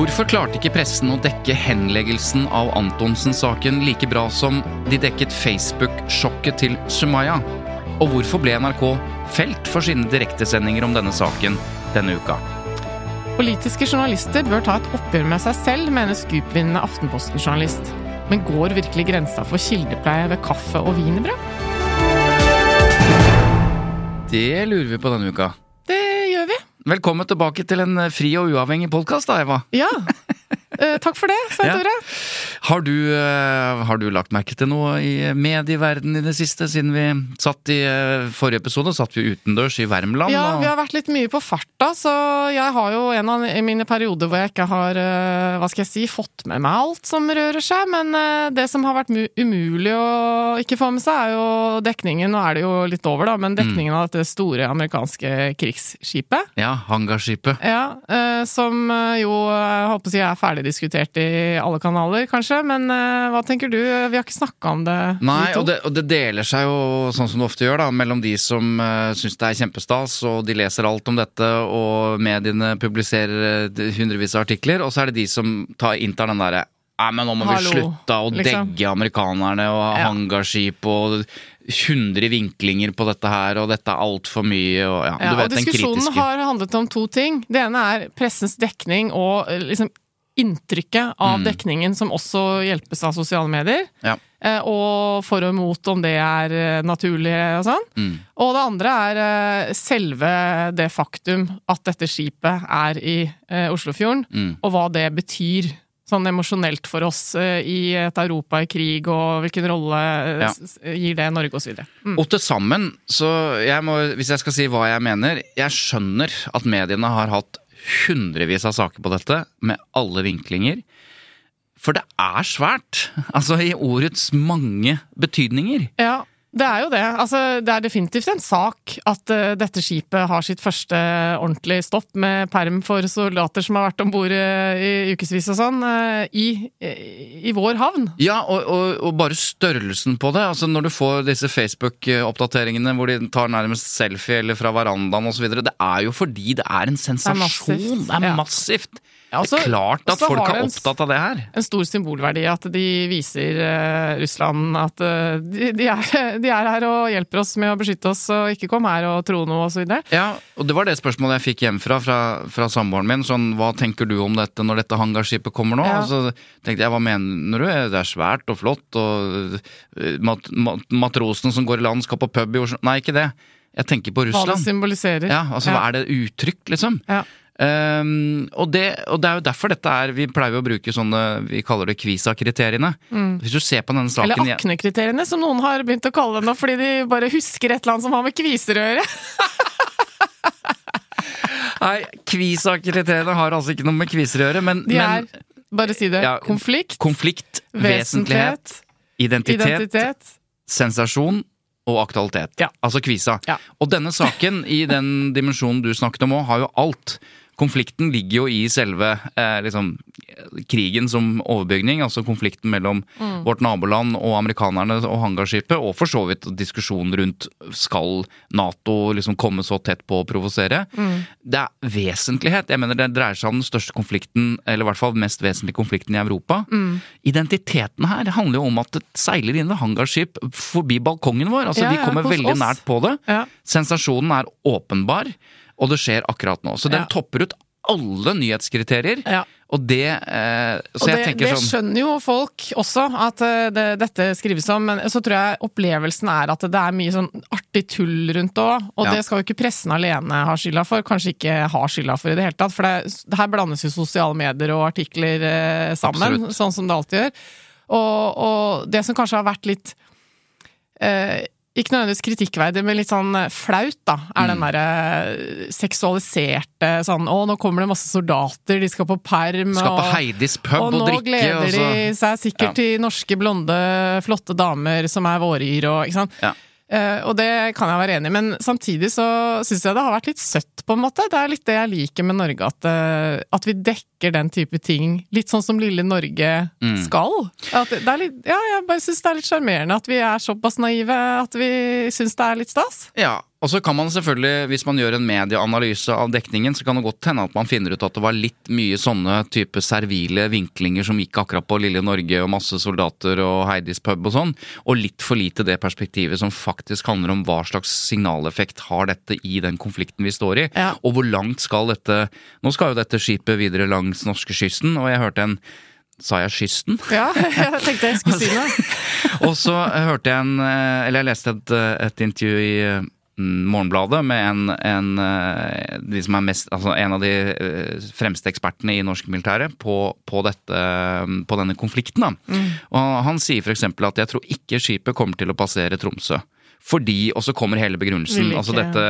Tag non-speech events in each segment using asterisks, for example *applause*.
Hvorfor klarte ikke pressen å dekke henleggelsen av Antonsen-saken like bra som de dekket Facebook-sjokket til Sumaya? Og hvorfor ble NRK felt for sine direktesendinger om denne saken denne uka? Politiske journalister bør ta et oppgjør med seg selv, mener skupvinnende Aftenposten-journalist. Men går virkelig grensa for kildepleie ved kaffe og wienerbrød? Det lurer vi på denne uka. Velkommen tilbake til en fri og uavhengig podkast, da, Eva. Ja. *laughs* Eh, takk for det, Svein Ja. Tore. Har du, eh, har du lagt merke til noe i medieverdenen i det siste, siden vi satt i uh, forrige episode? Satt vi utendørs i Värmland? Ja, og- vi har vært litt mye på farta, så jeg har jo en av mine perioder hvor jeg ikke har, hva skal jeg si, fått med meg alt som rører seg, men det som har vært umulig å ikke få med seg, er jo dekningen, nå er det jo litt over da, men dekningen av dette store amerikanske krigsskipet. ja, hangarskipet. Ja, som jo, jeg håper å si, er ferdig diskutert i alle kanaler, kanskje, men uh, hva tenker du? Vi har ikke snakka om det, Nei, og det, og det deler seg jo sånn som det ofte gjør, da, mellom de som uh, syns det er kjempestas, og de leser alt om dette, og mediene publiserer eh, hundrevis av artikler, og så er det de som tar inntar den derre Nei, men nå må Hallo, vi slutte å liksom. degge amerikanerne og Ja. hangarskip og hundre vinklinger på dette her, og dette er altfor mye, og ja, Ja, du vet og den diskusjonen har handlet om to ting. Det ene er pressens dekning og eh, liksom inntrykket av Mm. dekningen som også hjelpes av sosiale medier. Ja. Eh, Og for og imot om det er eh, naturlig og sånn. Mm. Og det andre er eh, selve det faktum at dette skipet er i Oslofjorden, Mm. og hva det betyr. Sånn emosjonelt for oss i et Europa i krig, og hvilken rolle Ja. gir det Norge, videre. Mm. Og til sammen, så jeg må, hvis jeg skal si hva jeg mener Jeg skjønner at mediene har hatt hundrevis av saker på dette, med alle vinklinger. For det er svært. Altså i ordets mange betydninger. Ja, det er jo det. Altså, det er definitivt en sak at uh, dette skipet har sitt første ordentlige stopp med perm for soldater som har vært om bord i ukevis og sånn, uh, i, i vår havn. Ja, og, og, og bare størrelsen på det. Altså Når du får disse Facebook-oppdateringene hvor de tar nærmest selfie eller fra verandaen osv. Det er jo fordi det er en sensasjon. massivt, Det er ja. Massivt. altså, det er klart at folk er opptatt av det her. En stor symbolverdi at de viser uh, Russland at uh, de, de, er, *laughs* de er her og hjelper oss med å beskytte oss, og ikke kom her og tro noe, videre. Ja, og det var det spørsmålet jeg fikk hjemmefra fra, fra samboeren min. Sånn, hva tenker du om dette når dette hangarskipet kommer nå? Ja. Og så tenkte jeg, hva mener du? Det er svært og flott, og eh, mat, mat, matrosen som går i land skal på pub i Oslo Nei, ikke det. Jeg tenker på Russland. Hva det symboliserer. Ja, altså hva er det uttrykk, liksom? Ja. Ehm, og, det, og det er jo derfor dette er Vi pleier jo å bruke sånne Vi kaller det Kvisa-kriteriene. Hvis du ser på denne saken Mm. Eller Akne-kriteriene, som noen har begynt å kalle det nå, fordi de bare husker et eller annet som har med kviser å gjøre. *laughs* Nei, Kvisa-kriteriene har altså ikke noe med kviser å gjøre, men, De men er, bare si det, Ja, konflikt, konflikt, vesentlighet, identitet, identitet. sensasjon og aktualitet. Ja. Altså kvisa. Ja. Og denne saken, i den dimensjonen du snakket om òg, har jo alt. Konflikten ligger jo i selve eh, liksom, krigen som overbygning, altså konflikten mellom Mm. vårt naboland og amerikanerne og hangarskipet, og for så vidt diskusjonen rundt skal Nato liksom komme så tett på å provosere. Mm. Det er vesentlighet. Jeg mener Det dreier seg om den største konflikten, eller i hvert fall mest vesentlige konflikten i Europa. Mm. Identiteten her handler jo om at det seiler inn et hangarskip forbi balkongen vår. Altså, Ja, Vi kommer veldig oss. nært på det. Ja. Sensasjonen er åpenbar. Og det skjer akkurat nå. Så den Ja. topper ut alle nyhetskriterier. Ja. Og det eh, Så Og jeg det, tenker det sånn skjønner jo folk også, at eh, det, dette skrives om, men så tror jeg opplevelsen er at det er mye sånn artig tull rundt det òg. Og Ja. det skal jo ikke pressen alene ha skylda for, kanskje ikke ha skylda for i det hele tatt. For det, her blandes jo sosiale medier og artikler eh, sammen, Absolutt. sånn som det alltid gjør. Og, og det som kanskje har vært litt eh, ikke nødvendigvis kritikkverdig, men litt sånn eh, flaut, da, er den Mm. derre seksualiserte sånn Å, nå kommer det masse soldater, de skal på perm Skal på og- Heidis pub og og, nå drikke, gleder og så de seg sikkert Ja. til norske, blonde, flotte damer som er våryr og ikke sant. Ja. Eh, og det kan jeg være enig i, men samtidig så syns jeg det har vært litt søtt, på en måte. Det er litt det jeg liker med Norge, at, eh, at vi dekker den type ting. Litt sånn som lille Norge Mm. skal. At det er litt, ja, jeg bare syns det er litt sjarmerende at vi er såpass naive at vi syns det er litt stas. Ja, og så kan man selvfølgelig, hvis man gjør en medieanalyse av dekningen, så kan det godt hende at man finner ut at det var litt mye sånne type servile vinklinger som gikk akkurat på lille Norge og masse soldater og Heidis pub og sånn, og litt for lite det perspektivet som faktisk handler om hva slags signaleffekt har dette i den konflikten vi står i, Ja. og hvor langt skal dette Nå skal jo dette skipet videre langs norskekysten, og jeg hørte en Sa jeg kysten? Ja, *laughs* jeg tenkte jeg skulle si noe. *laughs* Og så hørte jeg en eh, Eller jeg leste et, eh, et intervju i eh, Morgenbladet med en, en, eh, de som er mest, altså en av de eh, fremste ekspertene i norsk militære på, på, dette, eh, på denne konflikten. Da. Og han sier f.eks. at jeg tror ikke skipet kommer til å passere Tromsø. Fordi, og så kommer hele begrunnelsen. Altså dette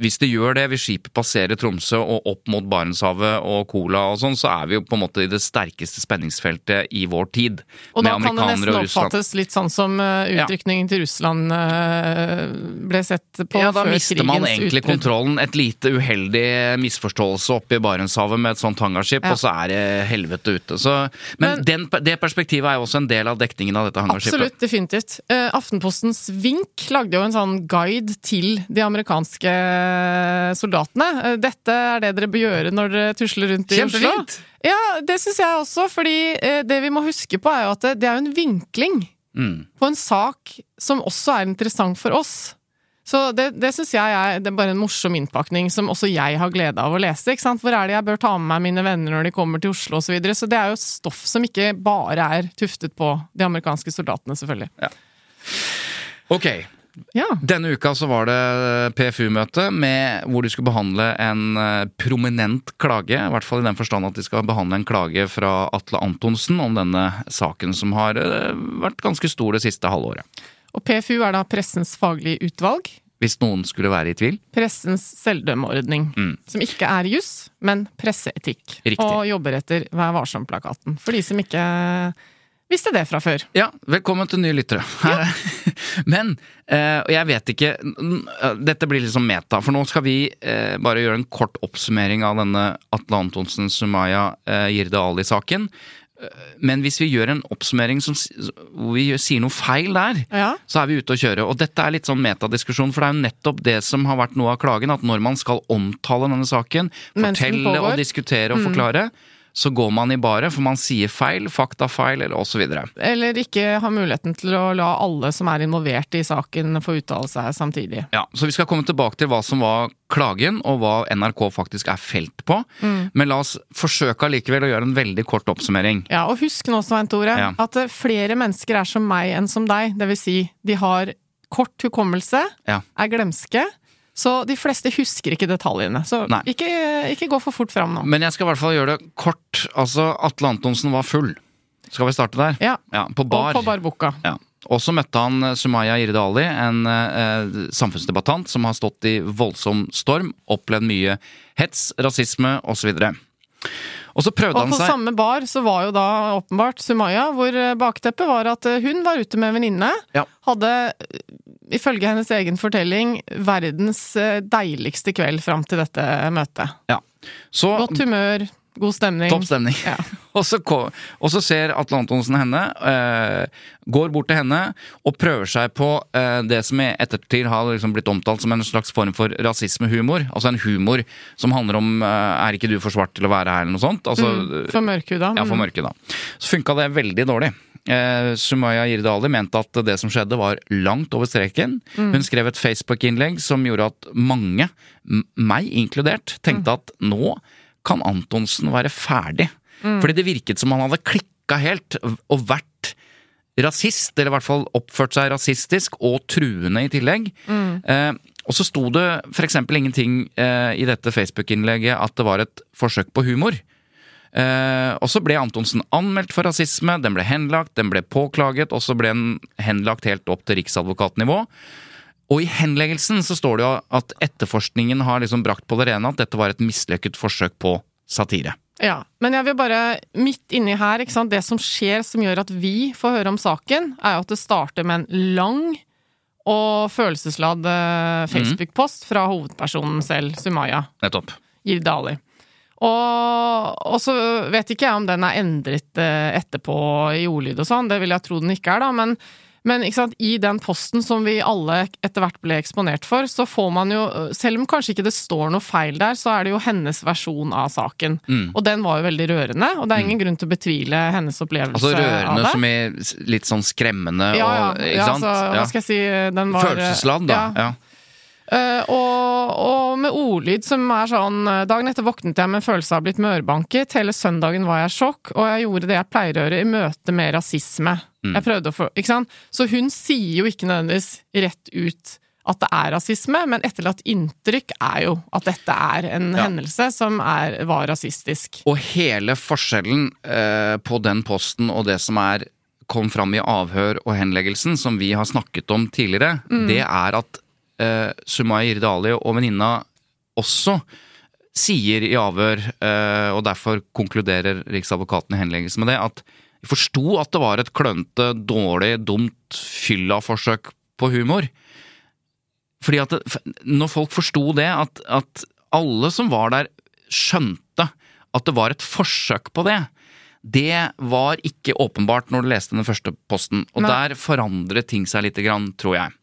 hvis det gjør det, hvis skipet passerer Tromsø og opp mot Barentshavet og Kola og sånn, så er vi jo på en måte i det sterkeste spenningsfeltet i vår tid. Og da kan det nesten oppfattes litt sånn som utrykningen Ja. til Russland eh, ble sett på Ja, da mister man egentlig utbrudd. kontrollen. Et lite uheldig misforståelse oppe i Barentshavet med et sånt hangarskip, Ja. og så er det helvete ute. Så, men Men- den, det perspektivet er jo også en del av dekningen av dette hangarskipet. Absolutt, definitivt. Eh, Aftenpostens Vink lagde jo en sånn guide til de amerikanske soldatene. Eh, dette er det dere bør gjøre når dere tusler rundt i Oslo. Ja, det syns jeg også, fordi eh, det vi må huske på er jo at det, er en vinkling Mm. på en sak som også er interessant for oss. Så det, det syns jeg er, det er bare en morsom innpakning som også jeg har glede av å lese. ikke sant? Hvor er det jeg bør ta med meg mine venner når de kommer til Oslo osv. Så, videre. så det er jo stoff som ikke bare er tuftet på de amerikanske soldatene, selvfølgelig. Ok, Ja. denne uka så var det PFU-møte hvor de skulle behandle en eh, prominent klage. I hvert fall i den forstand at de skal behandle en klage fra Atle Antonsen om denne saken som har eh, vært ganske stor det siste halvåret. Og PFU er da Pressens faglige utvalg. Hvis noen skulle være i tvil. Pressens selvdømmeordning. Mm. Som ikke er juss, men presseetikk. Riktig. Og jobber etter Vær varsom-plakaten. For de som ikke visste det fra før. Ja, velkommen til nye lyttere. *laughs* Men eh, og jeg vet ikke Dette blir liksom meta, for nå skal vi eh, bare gjøre en kort oppsummering av denne Atle Antonsen Sumaya Jirde Ali-saken. Eh, Men hvis vi gjør en oppsummering som, hvor vi sier noe feil der, Ja. så er vi ute å kjøre. Og dette er litt sånn metadiskusjon, for det er jo nettopp det som har vært noe av klagen. At når man skal omtale denne saken, fortelle og diskutere og forklare, så går man i bare, for man sier feil, faktafeil eller osv. Eller ikke ha muligheten til å la alle som er involvert i saken, få uttale seg samtidig. Ja, så vi skal komme tilbake til hva som var klagen, og hva NRK faktisk er felt på. Mm. Men la oss forsøke allikevel å gjøre en veldig kort oppsummering. Ja, og husk nå, Svein Tore, Ja. at eh, flere mennesker er som meg enn som deg. Det vil si, de har kort hukommelse, Ja. er glemske, så de fleste husker ikke detaljene. Så ikke, ikke gå for fort fram nå. Men jeg skal i hvert fall gjøre det kort. Altså, Atle Antonsen var full. Skal vi starte der? Ja, Ja, på bar. og på Barboka. Ja. Og så møtte han eh, Sumaya Irde Ali, en eh, samfunnsdebattant som har stått i voldsom storm, opplevd mye hets, rasisme osv. Og så prøvde Og han på seg samme bar så var jo da åpenbart Sumaya, hvor eh, bakteppet var at eh, hun var ute med en venninne. Ja. Hadde, eh, ifølge hennes egen fortelling, verdens deiligste kveld fram til dette møtet. Ja. Så Godt humør, god stemning. Topp stemning. Ja. *laughs* og, så, og så ser Atle Antonsen henne, eh, går bort til henne og prøver seg på eh, det som i ettertid har liksom blitt omtalt som en slags form for rasismehumor. Altså en humor som handler om eh, 'er ikke du for svart til å være her', eller noe sånt. Altså, Mm, for mørkhuda. Ja, for mørkhuda. da. Så funka det veldig dårlig. Eh, Sumaya Jirdali mente at det som skjedde var langt over streken. Hun skrev et Facebook-innlegg som gjorde at mange, meg inkludert, tenkte at nå kan Antonsen være ferdig. Fordi det virket som han hadde klikka helt og vært rasist, eller i hvert fall oppført seg rasistisk og truende i tillegg. Eh, og så sto det f.eks. ingenting eh, i dette Facebook-innlegget at det var et forsøk på humor. Eh, og så ble Antonsen anmeldt for rasisme, den ble henlagt, den ble påklaget, og så ble den henlagt helt opp til riksadvokatnivå. Og i henleggelsen så står det jo at etterforskningen har liksom brakt på det rene at dette var et mislykket forsøk på satire. Ja, men jeg vil bare, midt inni her, ikke sant, det som skjer som gjør at vi får høre om saken, er jo at det starter med en lang og følelsesladd eh, Facebook-post fra hovedpersonen selv, Sumaya Nettopp. Girdali. Og, og så vet ikke jeg om den er endret eh, etterpå i ordlyd og sånn, det vil jeg tro den ikke er, da, men, men sant, i den posten som vi alle etter hvert ble eksponert for, så får man jo, selv om kanskje ikke det står noe feil der, så er det jo hennes versjon av saken. Mm. Og den var jo veldig rørende, og det er ingen grunn til å betvile hennes opplevelse Altså av rørende som i litt sånn skremmende ja, ja, og ja, altså, hva skal jeg si, den var Følelsesladd, da. Ja. Eh, og, og med ordlyd som er sånn Dagen etter våknet jeg med en følelse av å ha blitt mørbanket. Hele søndagen var jeg i sjokk, og jeg gjorde det jeg pleier å gjøre i møte med rasisme. Mm. Jeg prøvde å få, ikke sant? Så hun sier jo ikke nødvendigvis rett ut at det er rasisme, men etterlatt inntrykk er jo at dette er en Ja. hendelse som er, var rasistisk. Og hele forskjellen eh, på den posten og det som er kom fram i avhør og henleggelsen, som vi har snakket om tidligere, det er at eh, Sumaya Irdali og venninna også sier i avhør, eh, og derfor konkluderer Riksadvokaten i henleggelsen med det, at de forsto at det var et klønete, dårlig, dumt fylla-forsøk på humor. Fordi at det, når folk forsto det, at, at alle som var der, skjønte at det var et forsøk på det, det var ikke åpenbart når du leste den første posten. Og Nei. der forandret ting seg lite grann, tror jeg.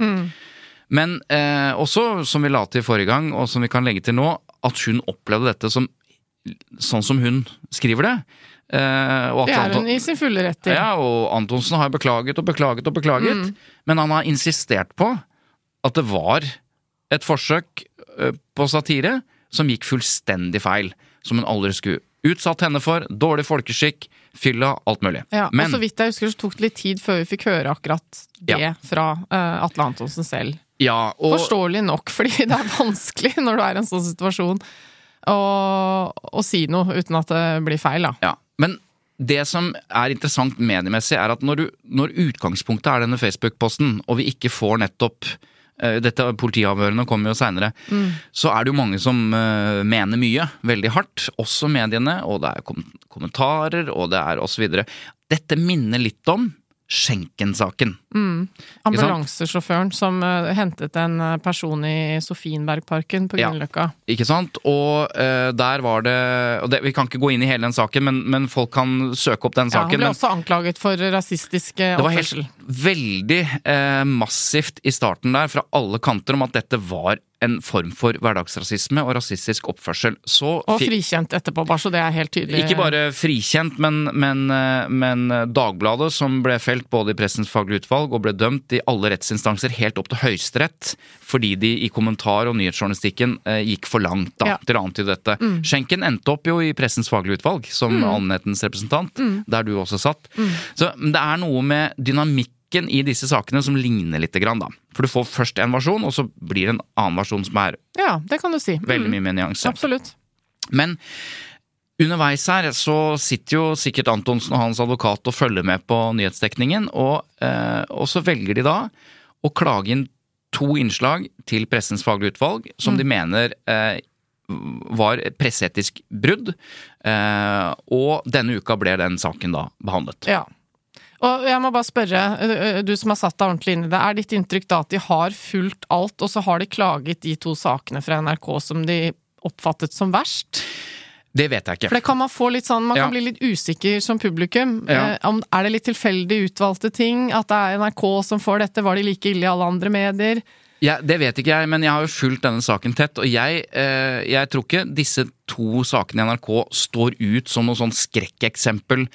Men eh, også, som vi la til forrige gang, og som vi kan legge til nå, at hun opplevde dette som sånn som hun skriver det. Eh, at Det er hun i sin fulle rett til. ja, og Antonsen har beklaget og beklaget og beklaget, men han har insistert på at det var et forsøk ø, på satire som gikk fullstendig feil. Som hun aldri skulle utsatt henne for. Dårlig folkeskikk, fylla, alt mulig. Ja, men og så vidt jeg husker, så tok det litt tid før vi fikk høre akkurat det Ja. fra uh, Atle Antonsen selv. ja, og, Forståelig nok, *laughs* fordi det er vanskelig når du er i en sånn situasjon å si noe uten at det blir feil, da. ja, men det som er interessant mediemessig, er at når, du, når utgangspunktet er denne Facebook-posten, og vi ikke får nettopp eh, dette Politiavhørene kommer jo seinere. Så er det jo mange som uh, mener mye, veldig hardt. Også mediene, og det er kom kommentarer, og det er osv. Dette minner litt om Schenken-saken. Ambulansesjåføren som uh, hentet en eh, person i Sofienbergparken på Ja. Ikke sant? Og uh, der var det, det Vi kan ikke gå inn i hele den saken, men, men folk kan søke opp den saken. Ja, han ble men også anklaget for rasistisk oppførsel. det var helt veldig uh, massivt i starten der fra alle kanter om at dette var en form for hverdagsrasisme og rasistisk oppførsel. Så Og frikjent etterpå, bare så det er helt tydelig. Ikke bare frikjent, men, men, men Dagbladet, som ble felt både i Pressens faglige utvalg og ble dømt i alle rettsinstanser helt opp til Høyesterett, fordi de i kommentar- og nyhetsjournalistikken eh, gikk for langt da, Ja. til å antyde dette. Schenken endte opp jo i Pressens faglige utvalg som allmennhetens representant, der du også satt. Så det er noe med dynamikken i disse sakene som ligner litt. Grann, da. For du får først en versjon, og så blir det en annen versjon som er Ja, det kan du si. veldig Mm, mye mer nyanser. Absolutt. Men underveis her så sitter jo sikkert Antonsen og hans advokat og følger med på nyhetsdekningen, og, eh, og så velger de da å klage inn to innslag til Pressens faglige utvalg som de mener eh, var presseetisk brudd. Eh, og denne uka ble den saken da behandlet. Ja. Og jeg må bare spørre, ø, du som har satt deg ordentlig inn i det, er ditt inntrykk da at de har fulgt alt, og så har de klaget de to sakene fra NRK som de oppfattet som verst? Det vet jeg ikke. For det kan man få litt sånn, man Ja. kan bli litt usikker som publikum. Ja. Eh, om, er det litt tilfeldig utvalgte ting? At det er NRK som får dette? Var de like ille i alle andre medier? Ja, det vet ikke jeg, men jeg har jo fulgt denne saken tett. Og jeg, eh, jeg tror ikke disse to sakene i NRK står ut som noe sånn skrekkeksempel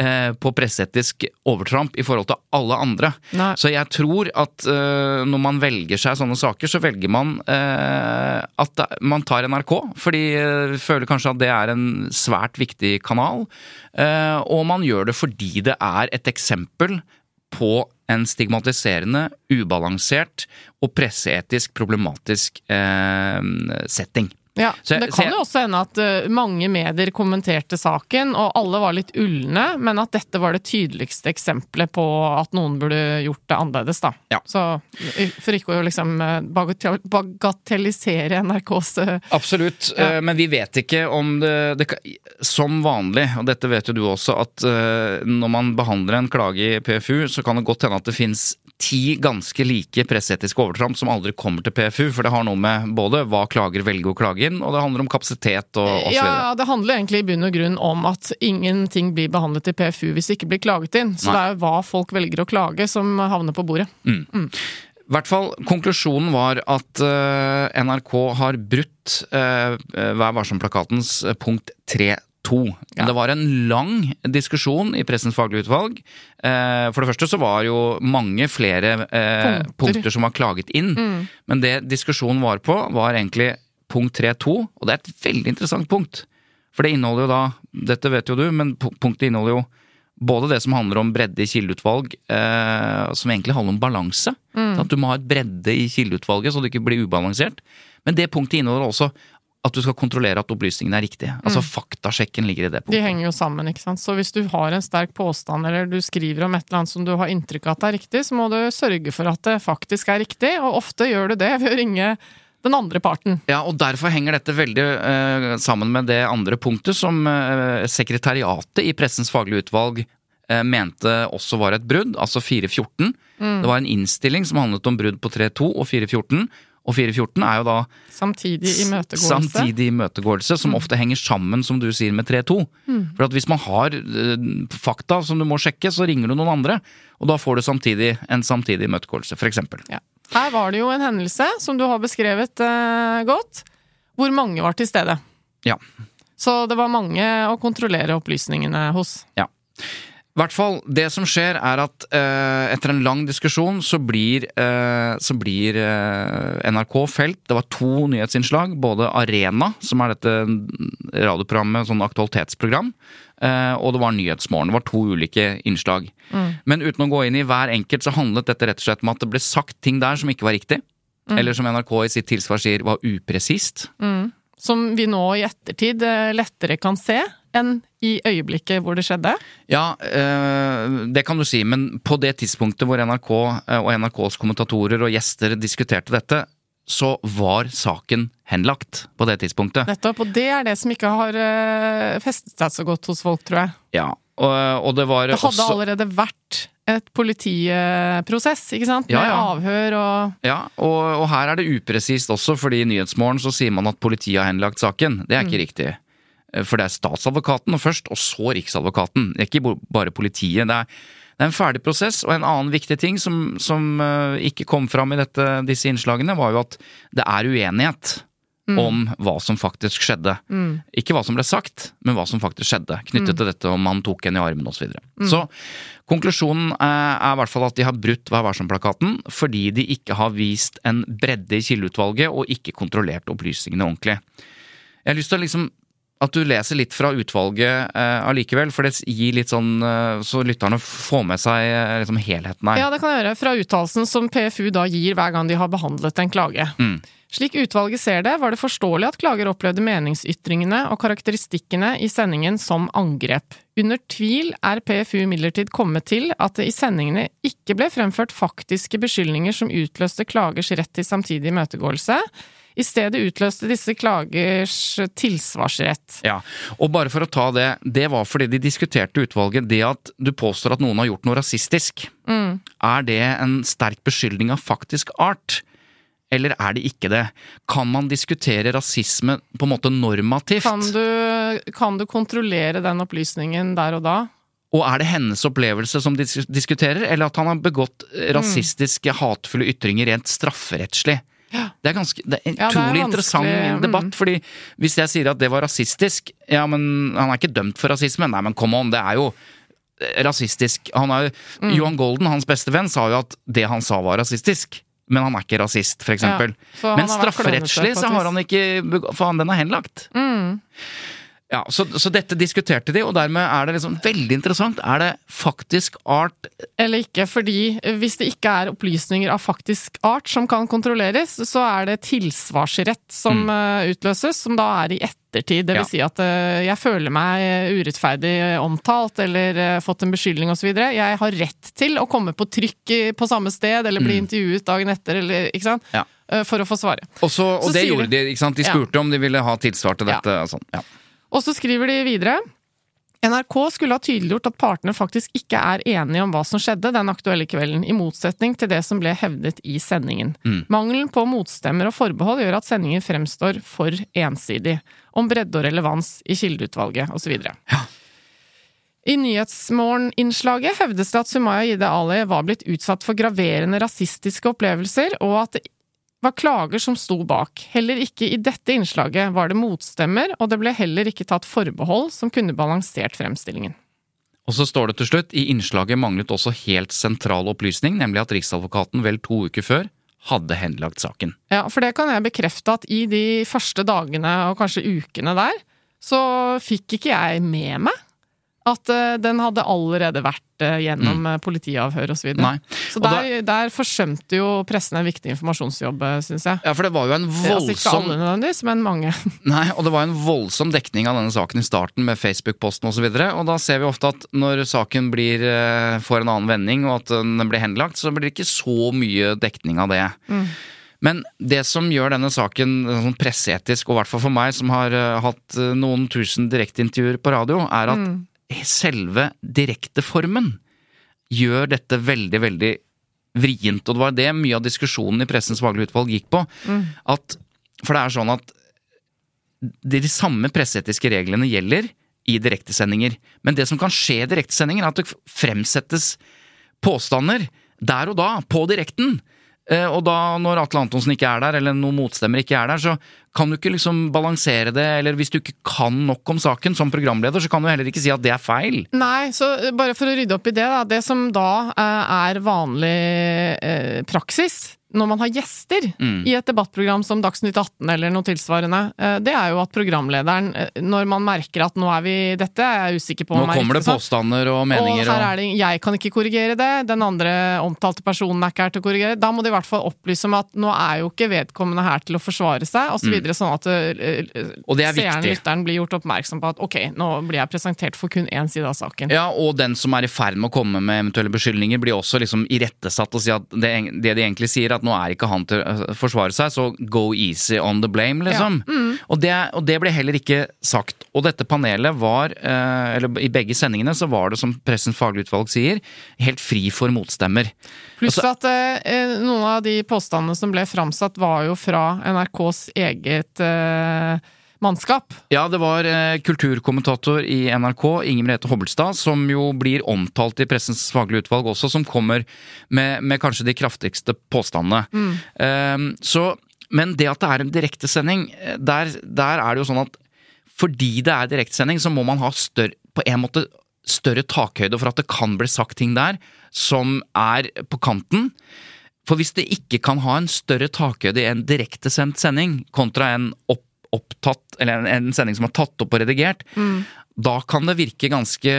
eh, på presseetisk overtramp i forhold til alle andre. Nei. Så jeg tror at eh, når man velger seg sånne saker, så velger man eh, at man tar NRK. Fordi eh, føler kanskje at det er en svært viktig kanal. Eh, og man gjør det fordi det er et eksempel på en stigmatiserende, ubalansert og presseetisk problematisk eh, setting. Ja, Så Det kan jo også hende at uh, mange medier kommenterte saken, og alle var litt ulne, men at dette var det tydeligste eksempelet på at noen burde gjort det annerledes, da. Ja. Så for ikke å liksom eh, bagatellisere NRKs uh, Absolutt, Ja. uh, men vi vet ikke om det, det Som vanlig, og dette vet jo du også, at eh, når man behandler en klage i PFU, så kan det godt hende at det fins ti ganske like presseetiske overtramp som aldri kommer til PFU, for det har noe med både hva klager velger å klage inn, og det handler om kapasitet og osv. Ja, det handler egentlig i bunn og grunn om at ingenting blir behandlet i PFU hvis det ikke blir klaget inn. Så Nei. det er jo hva folk velger å klage som havner på bordet. I hvert fall, Konklusjonen var at uh, NRK har brutt uh, Vær varsom-plakatens punkt 3.2. Ja. Det var en lang diskusjon i Pressens faglige utvalg. Eh, for det første så var jo mange flere eh, Punkter. punkter. som var klaget inn. Men det diskusjonen var på, var egentlig punkt 3.2, og det er et veldig interessant punkt. For det inneholder jo da, dette vet jo du, men punktet inneholder jo både det som handler om bredde i kildeutvalg, eh, som egentlig handler om balanse. At du må ha et bredde i kildeutvalget så det ikke blir ubalansert. Men det punktet inneholder også at du skal kontrollere at opplysningene er riktige. Altså faktasjekken ligger i det punktet. De henger jo sammen, ikke sant. Så hvis du har en sterk påstand, eller du skriver om et eller annet som du har inntrykk av at er riktig, så må du sørge for at det faktisk er riktig, og ofte gjør du det ved å ringe den andre parten. Ja, og derfor henger dette veldig eh, sammen med det andre punktet som eh, sekretariatet i Pressens faglige utvalg eh, mente også var et brudd, altså 414. Det var en innstilling som handlet om brudd på 3.2 og 414. Og 414 er jo da Samtidig imøtegåelse. samtidig imøtegåelse, som ofte henger sammen, som du sier, med 3.2. For at hvis man har eh, fakta som du må sjekke, så ringer du noen andre. Og da får du samtidig en samtidig imøtegåelse, eksempel. Ja. Her var det jo en hendelse, som du har beskrevet eh, godt, hvor mange var til stede. Ja. Så det var mange å kontrollere opplysningene hos. Ja. I hvert fall, det som skjer er at eh, etter en lang diskusjon så blir, eh, så blir eh, NRK felt. Det var to nyhetsinnslag. Både Arena, som er dette radioprogrammet, sånn aktualitetsprogram, eh, og det var Nyhetsmorgen. Det var to ulike innslag. Men uten å gå inn i hver enkelt, så handlet dette rett og slett om at det ble sagt ting der som ikke var riktig. Eller som NRK i sitt tilsvar sier, var upresist. Som vi nå i ettertid eh, lettere kan se enn i øyeblikket hvor det skjedde. Ja, eh, det kan du si, men på det tidspunktet hvor NRK eh, og NRKs kommentatorer og gjester diskuterte dette, så var saken henlagt på det tidspunktet. Nettopp, og det er det som ikke har eh, festet seg så godt hos folk, tror jeg. Ja, og, og det var Det hadde også allerede vært et politiprosess, ikke sant? Med Ja, ja. avhør og Ja, og, og her er det upresist også, fordi i Nyhetsmorgen så sier man at politiet har henlagt saken. Det er ikke riktig. Eh, For det er statsadvokaten først, og så riksadvokaten. Det er ikke bare politiet. Det er, det er en ferdig prosess, og en annen viktig ting som, som eh, ikke kom fram i dette, disse innslagene, var jo at det er uenighet om hva som faktisk skjedde. Ikke hva som ble sagt, men hva som faktisk skjedde. Knyttet til dette om han tok en i armen osv. Så, videre. så konklusjonen eh, er i hvert fall at de har brutt Vær varsom-plakaten fordi de ikke har vist en bredde i kildeutvalget og ikke kontrollert opplysningene ordentlig. Jeg har lyst til å liksom at du leser litt fra utvalget eh, allikevel, for det gir litt sånn eh, Så lytterne får med seg eh, liksom helheten her. Ja, det kan jeg gjøre. Fra uttalelsen som PFU da gir hver gang de har behandlet en klage. Mm. Slik utvalget ser det, var det forståelig at klager opplevde meningsytringene og karakteristikkene i sendingen som angrep. Under tvil er PFU imidlertid kommet til at det i sendingene ikke ble fremført faktiske beskyldninger som utløste klagers rett til samtidig imøtegåelse. I stedet utløste disse klagers tilsvarsrett. Ja, og bare for å ta det, det var fordi de diskuterte utvalget det at du påstår at noen har gjort noe rasistisk. Er det en sterk beskyldning av faktisk art? Eller er det ikke det? Kan man diskutere rasisme på en måte normativt? Kan du, kan du kontrollere den opplysningen der og da? Og er det hennes opplevelse som de diskuterer, eller at han har begått Mm. rasistiske, hatefulle ytringer rent strafferettslig? Det er, ganske, det er en Ja, det utrolig interessant vanskelig, mm. debatt, fordi hvis jeg sier at det var rasistisk Ja, men han er ikke dømt for rasisme. Nei, men come on, det er jo eh, rasistisk. Han er, Mm. Johan Golden, hans beste venn, sa jo at det han sa var rasistisk. Men han er ikke rasist, eksempel. Ja, men strafferettslig så har han ikke For han, den er henlagt. Mm. Ja, så, så dette diskuterte de, og dermed er det liksom veldig interessant. Er det faktisk art Eller ikke, fordi hvis det ikke er opplysninger av faktisk art som kan kontrolleres, så er det tilsvarsrett som mm. utløses, som da er i ettertid. Det vil Mm. Ja. si at eh, jeg føler meg urettferdig omtalt eller eh, fått en beskyldning osv. Jeg har rett til å komme på trykk på samme sted eller bli intervjuet dagen etter, eller, ikke sant? Mm. Ja. Eh, For å få svare. Og, så, og Så det gjorde de- ikke sant? De Ja. spurte om de ville ha tilsvar til dette. sånn. Ja. Og så skriver de videre NRK skulle ha tydeliggjort at partene faktisk ikke er enige om hva som skjedde den aktuelle kvelden, i motsetning til det som ble hevdet i sendingen. Mangelen på motstemmer og forbehold gjør at sendingen fremstår for ensidig, om bredde og relevans i kildeutvalget osv. I Nyhetsmorgen-innslaget hevdes det at Sumaya Jide Ali var blitt utsatt for graverende rasistiske opplevelser, og at det var klager som sto bak. Heller ikke i dette innslaget var det motstemmer, og det ble heller ikke tatt forbehold som kunne balansert fremstillingen. Og så står det til slutt i innslaget manglet også helt sentral opplysning, nemlig at Riksadvokaten vel to uker før hadde henlagt saken. Ja, for det kan jeg bekrefte at i de første dagene og kanskje ukene der, så fikk ikke jeg med meg at uh, den hadde allerede vært uh, gjennom mm. politiavhør osv. Nei. Så der, da, der forsømte jo pressen en viktig informasjonsjobb, syns jeg. Ja, for det var jo en Altså ikke voldsom alle nødvendigvis, men mange. *laughs* Nei, og det var en voldsom dekning av denne saken i starten med Facebook-posten osv. Og, så og da ser vi ofte at når saken blir, eh, får en annen vending og at den blir henlagt, så blir det ikke så mye dekning av det. Men det som gjør denne saken sånn presseetisk, og i hvert fall for meg som har eh, hatt eh, noen tusen direkteintervjuer på radio, er at selve direkteformen gjør dette veldig, veldig vrient. Og det var det mye av diskusjonen i Pressens faglige utvalg gikk på. At, for det er sånn at de, de samme presseetiske reglene gjelder i direktesendinger. Men det som kan skje i direktesendinger, er at det fremsettes påstander der og da, på direkten. Eh, Og da, når Atle Antonsen ikke er der, eller noen motstemmer ikke er der, så kan du ikke liksom balansere det, eller hvis du ikke kan nok om saken som programleder, så kan du heller ikke si at det er feil. Nei, så bare for å rydde opp i det, da. Det som da eh, er vanlig eh, praksis når man har gjester Mm. i et debattprogram som Dagsnytt 18 eller noe tilsvarende, eh, det er jo at programlederen, eh, når man merker at nå er vi Dette er jeg usikker på Nå om er kommer det påstander og meninger og her er det, jeg kan ikke korrigere det, den andre omtalte personen er ikke her til å korrigere. Da må de i hvert fall opplyse om at nå er jo ikke vedkommende her til å forsvare seg, osv. videre sånn at eh, Mm. Er seeren, lytteren, blir gjort oppmerksom på at ok, nå blir jeg presentert for kun én side av saken. Ja, og den som er i ferd med å komme med eventuelle beskyldninger, blir også liksom irettesatt og si at det, det de egentlig sier, at nå er ikke han til å forsvare seg, så go easy on the blame, liksom. Og, det, og det ble heller ikke sagt. Og dette panelet var, eh, eller i begge sendingene, så var det, som Pressens faglige utvalg sier, helt fri for motstemmer. Pluss Altså- at eh, noen av de påstandene som ble framsatt, var jo fra NRKs eget eh, mannskap. Ja, det var eh, kulturkommentator i NRK, Inger Merete Hobbelstad, som jo blir omtalt i Pressens faglige utvalg også, som kommer med, med kanskje de kraftigste påstandene. Eh, så, men det at det er en direktesending, eh, der, der er det jo sånn at fordi det er direktesending, så må man ha større, på en måte større takhøyde for at det kan bli sagt ting der som er på kanten. For hvis det ikke kan ha en større takhøyde i en direktesendt sending kontra en opp, opptatt, eller en, en sending som er tatt opp og redigert, da kan det virke ganske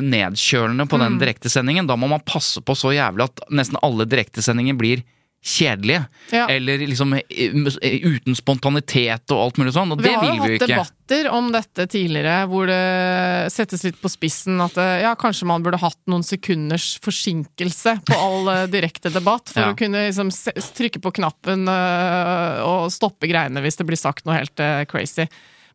nedkjølende på den direktesendingen. Da må man passe på så jævlig at nesten alle direktesendinger blir kjedelige. Ja. Eller liksom eh, uten spontanitet og alt mulig sånn. Og Vi det vil vi jo ikke. vi jo hatt debatter om dette tidligere, hvor det settes litt på spissen at eh, ja, kanskje man burde hatt noen sekunders forsinkelse på all eh, direkte debatt, for *laughs* Ja. å kunne liksom trykke på knappen eh, og stoppe greiene hvis det blir sagt noe helt eh, crazy.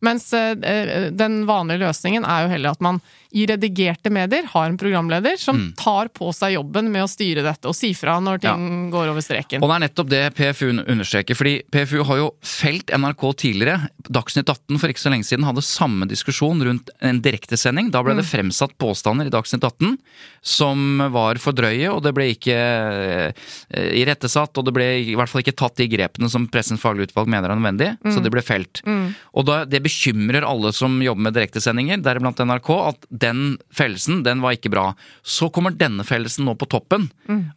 Mens eh, eh, den vanlige løsningen er jo heller at man i redigerte medier har en programleder som Mm. tar på seg jobben med å styre dette og si fra når ting går over streken. Og det er nettopp det PFU understreker, fordi PFU har jo felt NRK tidligere. Dagsnytt 18 for ikke så lenge siden hadde samme diskusjon rundt en direktesending. Da ble det fremsatt påstander i Dagsnytt 18 som var for drøye, og det ble ikke eh, irettesatt, og det ble i hvert fall ikke tatt de grepene som Pressens faglige utvalg mener er nødvendig, så det ble felt. Og da, det bekymrer alle som jobber med direktesendinger, deriblant NRK, at den fellelsen, den var ikke bra. Så kommer denne fellelsen nå på toppen.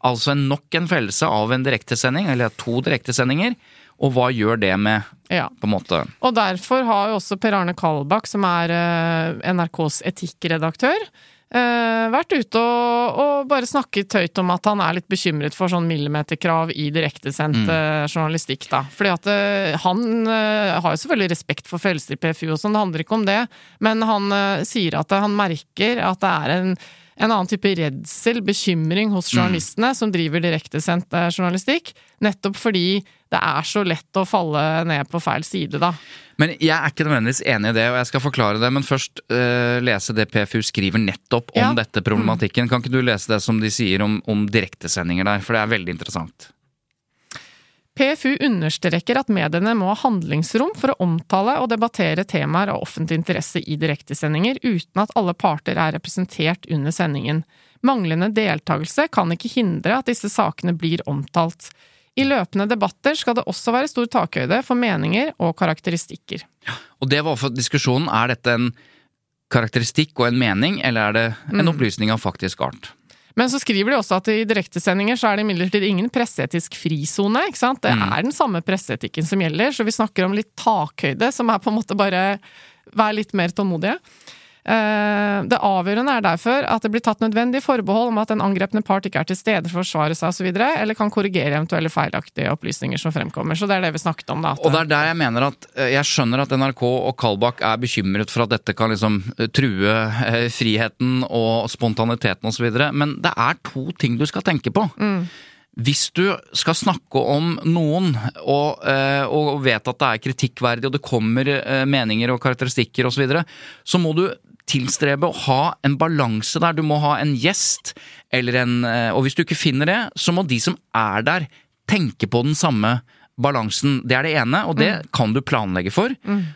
Altså nok en fellelse av en direktesending, eller to direktesendinger. Og hva gjør det med Ja. på en måte Og derfor har jo også Per Arne Kalbakk, som er eh, NRKs etikkredaktør, eh, vært ute og, og bare snakket høyt om at han er litt bekymret for sånn millimeterkrav i direktesendt eh, journalistikk, da. Fordi at uh, han uh, har jo selvfølgelig respekt for følelser i PFU og sånn, det handler ikke om det, men han sier at han merker at det er en en annen type redsel, bekymring hos journalistene som driver direktesendt journalistikk, nettopp fordi det er så lett å falle ned på feil side, da. Men jeg er ikke nødvendigvis enig i det, og jeg skal forklare det. Men først uh, lese det PFU skriver nettopp om Ja. dette problematikken. Kan ikke du lese det som de sier om, om direktesendinger der, for det er veldig interessant. PFU understreker at mediene må ha handlingsrom for å omtale og debattere temaer av offentlig interesse i direktesendinger, uten at alle parter er representert under sendingen. Manglende deltakelse kan ikke hindre at disse sakene blir omtalt. I løpende debatter skal det også være stor takhøyde for meninger og karakteristikker. Og det var for diskusjonen. Er dette en karakteristikk og en mening, eller er det Mm. en opplysning av faktisk art? Men så skriver de også at i direktesendinger så er det imidlertid ingen presseetisk frisone. ikke sant? Det er den samme presseetikken som gjelder, så vi snakker om litt takhøyde, som er på en måte bare Vær litt mer tålmodige. Eh, Det avgjørende er derfor at det blir tatt nødvendig forbehold om at den angrepne part ikke er til stede for å forsvare seg osv., eller kan korrigere eventuelle feilaktige opplysninger som fremkommer. Så det er det vi snakket om, da. Og det er der jeg mener at eh, Jeg skjønner at NRK og Kalbakk er bekymret for at dette kan liksom eh, true friheten og spontaniteten osv., men det er to ting du skal tenke på. Hvis du skal snakke om noen og, og vet at det er kritikkverdig og det kommer meninger og karakteristikker osv., så, videre, så må du tilstrebe å ha en balanse der. Du må ha en gjest eller en eh, Og hvis du ikke finner det, så må de som er der, tenke på den samme balansen. Det er det ene, og det kan du planlegge for.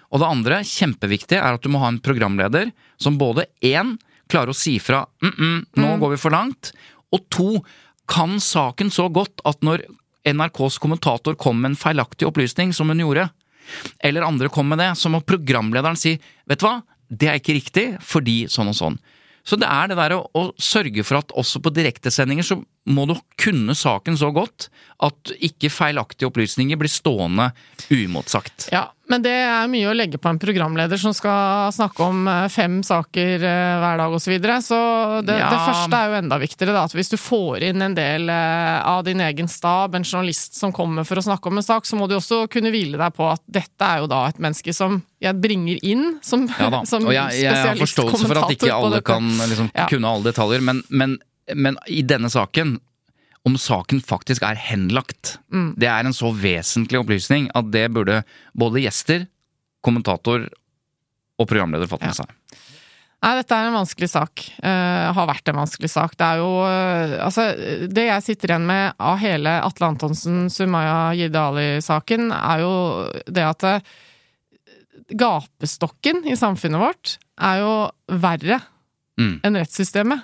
Og det andre, kjempeviktig, er at du må ha en programleder som både én klarer å si fra mm -mm, 'nå går vi for langt', og to kan saken så godt at når NRKs kommentator kom med en feilaktig opplysning, som hun gjorde, eller andre kom med det, så må programlederen si 'vet du hva, det er ikke riktig, fordi sånn og sånn'. Så det er det der å, å sørge for at også på direktesendinger så må du kunne saken så godt at ikke feilaktige opplysninger blir stående uimotsagt. Ja, men det er mye å legge på en programleder som skal snakke om eh, fem saker eh, hver dag osv. Så, videre. så det, Ja. det første er jo enda viktigere, da. At hvis du får inn en del eh, av din egen stab, en journalist som kommer for å snakke om en sak, så må du også kunne hvile deg på at dette er jo da et menneske som jeg bringer inn som, Ja da, *laughs* som og jeg, jeg har forståelse for at ikke alle kan liksom, Ja. kunne alle detaljer, men, men, men i denne saken om saken faktisk er henlagt. Mm. Det er en så vesentlig opplysning at det burde både gjester, kommentator og programleder fått med Ja. seg. Nei, dette er en vanskelig sak. Uh, har vært en vanskelig sak. Det er jo uh, Altså, det jeg sitter igjen med av hele Atle Antonsen, Sumaya Jidali-saken, er jo det at uh, gapestokken i samfunnet vårt er jo verre Mm. enn rettssystemet.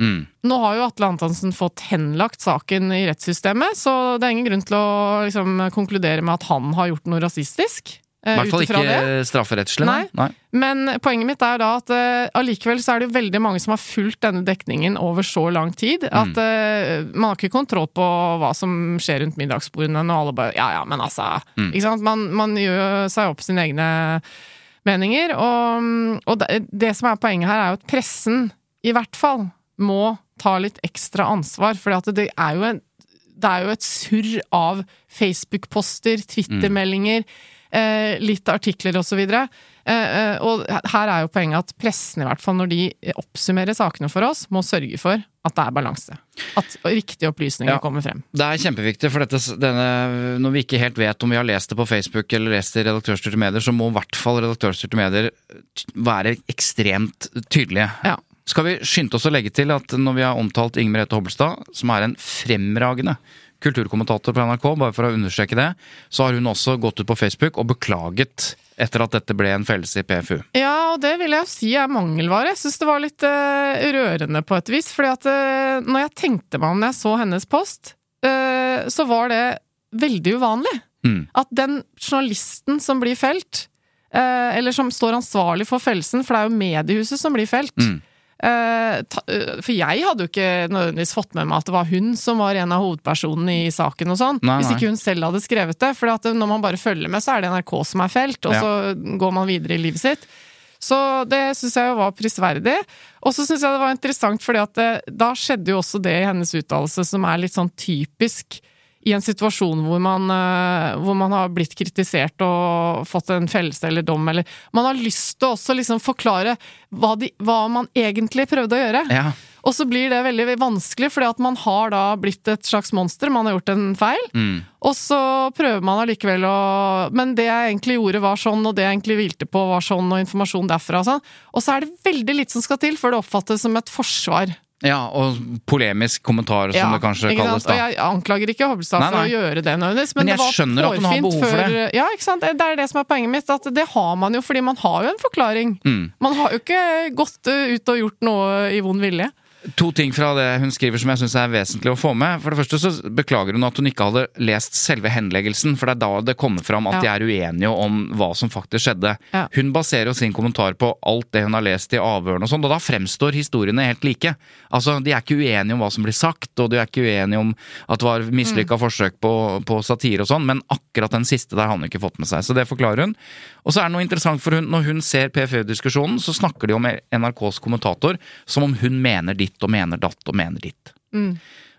Mm. Nå har jo Atle Antonsen fått henlagt saken i rettssystemet, så det er ingen grunn til å liksom, konkludere med at han har gjort noe rasistisk. I eh, hvert fall ikke strafferettslig. Nei. Nei. Men poenget mitt er da at uh, allikevel så er det jo veldig mange som har fulgt denne dekningen over så lang tid at Mm. eh, man har ikke kontroll på hva som skjer rundt middagsbordene og alle bare Ja ja, men altså Mm. Ikke sant? Man, man gjør seg opp sine egne meninger. Og, og det, det som er poenget her, er jo at pressen i hvert fall må ta litt ekstra ansvar, for det er jo en det er jo et surr av Facebook-poster, Twitter-meldinger, eh, litt artikler osv. Eh, eh, og her er jo poenget at pressen, i hvert fall når de oppsummerer sakene for oss, må sørge for at det er balanse. At riktige opplysninger Ja. kommer frem. Det er kjempeviktig, for dette, denne, når vi ikke helt vet om vi har lest det på Facebook eller lest det i redaktørstyrte medier, så må i hvert fall redaktørstyrte medier være ekstremt tydelige. Ja. Skal vi skynde oss å legge til at når vi har omtalt Inger Merete Hobbelstad, som er en fremragende kulturkommentator på NRK, bare for å understreke det, så har hun også gått ut på Facebook og beklaget etter at dette ble en fellelse i PFU. Ja, og det vil jeg si er mangelvare. Jeg syns det var litt uh, rørende på et vis. fordi at uh, når jeg tenkte meg om når jeg så hennes post, uh, så var det veldig uvanlig. Mm. At den journalisten som blir felt, eller som står ansvarlig for fellelsen, for det er jo mediehuset som blir felt, Mm. Eh, eh, for jeg hadde jo ikke nødvendigvis fått med meg at det var hun som var en av hovedpersonene i saken og sånn. Hvis ikke hun selv hadde skrevet det. For at når man bare følger med, så er det NRK som er felt, og Ja. så går man videre i livet sitt. Så det syns jeg jo var prisverdig. Og så syns jeg det var interessant, fordi at det, da skjedde jo også det i hennes uttalelse som er litt sånn typisk i en situasjon hvor man, eh, hvor man har blitt kritisert og fått en fellelse eller dom, eller Man har lyst til også liksom forklare hva, de, hva man egentlig prøvde å gjøre. Ja. Og så blir det veldig vanskelig, fordi at man har da blitt et slags monster, man har gjort en feil. Mm. Og så prøver man allikevel å Men det jeg egentlig gjorde, var sånn, og det jeg egentlig hvilte på, var sånn, og informasjon derfra og sånn. Og så er det veldig lite som skal til før det oppfattes som et forsvar. Ja, og polemisk kommentar, som det kanskje kalles sant? Og da. jeg anklager ikke Hobbelstad for å gjøre det nødvendigvis, men, Men jeg det var skjønner at hun har behov for det. Ja, ikke sant? Det er det som er poenget mitt, at det har man jo fordi man har jo en forklaring. Mm. Man har jo ikke gått ut og gjort noe i vond vilje. To ting fra det hun skriver som jeg syns er vesentlig å få med. For det første så beklager hun at hun ikke hadde lest selve henleggelsen, for det er da det kommer fram at Ja. de er uenige om hva som faktisk skjedde. Ja. Hun baserer jo sin kommentar på alt det hun har lest i avhørene og sånn, og da fremstår historiene helt like. Altså, De er ikke uenige om hva som blir sagt, og de er ikke uenige om at det var mislykka forsøk på, på satire og sånn, men akkurat den siste der har hun ikke fått med seg. Så det forklarer hun. Og så er det noe interessant, for hun, når hun ser PFU-diskusjonen, så snakker de om NRKs kommentator som om hun mener ditt og mener datt og mener ditt.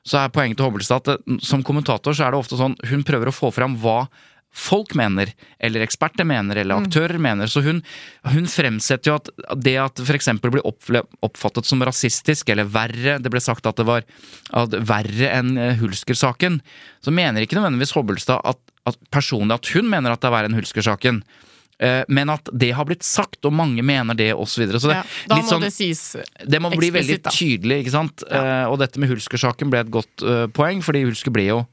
Så er poenget til Hobbelstad at eh, som kommentator så er det ofte sånn hun prøver å få fram hva folk mener, eller eksperter mener, eller aktører mener. Så hun, hun fremsetter jo at det at f.eks. blir oppfattet som rasistisk, eller verre, det ble sagt at det var at verre enn eh, Hulsker-saken, så mener ikke nødvendigvis Hobbelstad at, at personlig at hun mener at det er verre enn Hulsker-saken. Eh, Men at det har blitt sagt, og mange mener det, osv. Så, videre. så det, Ja, da må sånn- det sies det må bli veldig tydelig, ikke sant? Eh, og dette med Hulsker-saken ble et godt eh, poeng, fordi Hulsker ble jo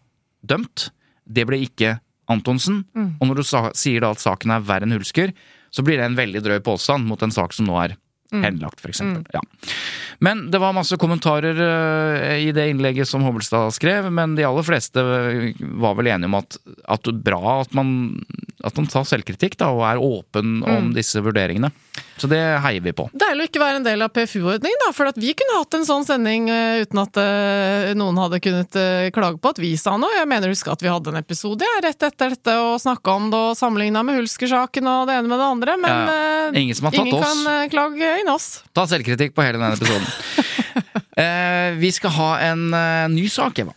dømt. Det ble ikke Antonsen. Mm. Og når du sa, sier da at saken er verre enn Hulsker, så blir det en veldig drøy påstand mot en sak som nå er Mm. henlagt, for eksempel. Ja. Men det var masse kommentarer uh, i det innlegget som Hobbelstad skrev, men de aller fleste var vel enige om at, at bra at man, at man tar selvkritikk da, og er åpen Mm. om disse vurderingene. Så det heier vi på. Deilig å ikke være en del av PFU-ordningen, da, for at vi kunne hatt en sånn sending uh, uten at uh, noen hadde kunnet uh, klage på at vi sa noe. Jeg mener husk at vi hadde en episode ja, rett etter dette og snakka om det og sammenligna med Hulsker-saken og det ene med det andre, men Ja, Ingen som har tatt ingen kan klage inn oss. Ta selvkritikk på hele denne episoden. *laughs* vi skal ha en ny sak, Eva.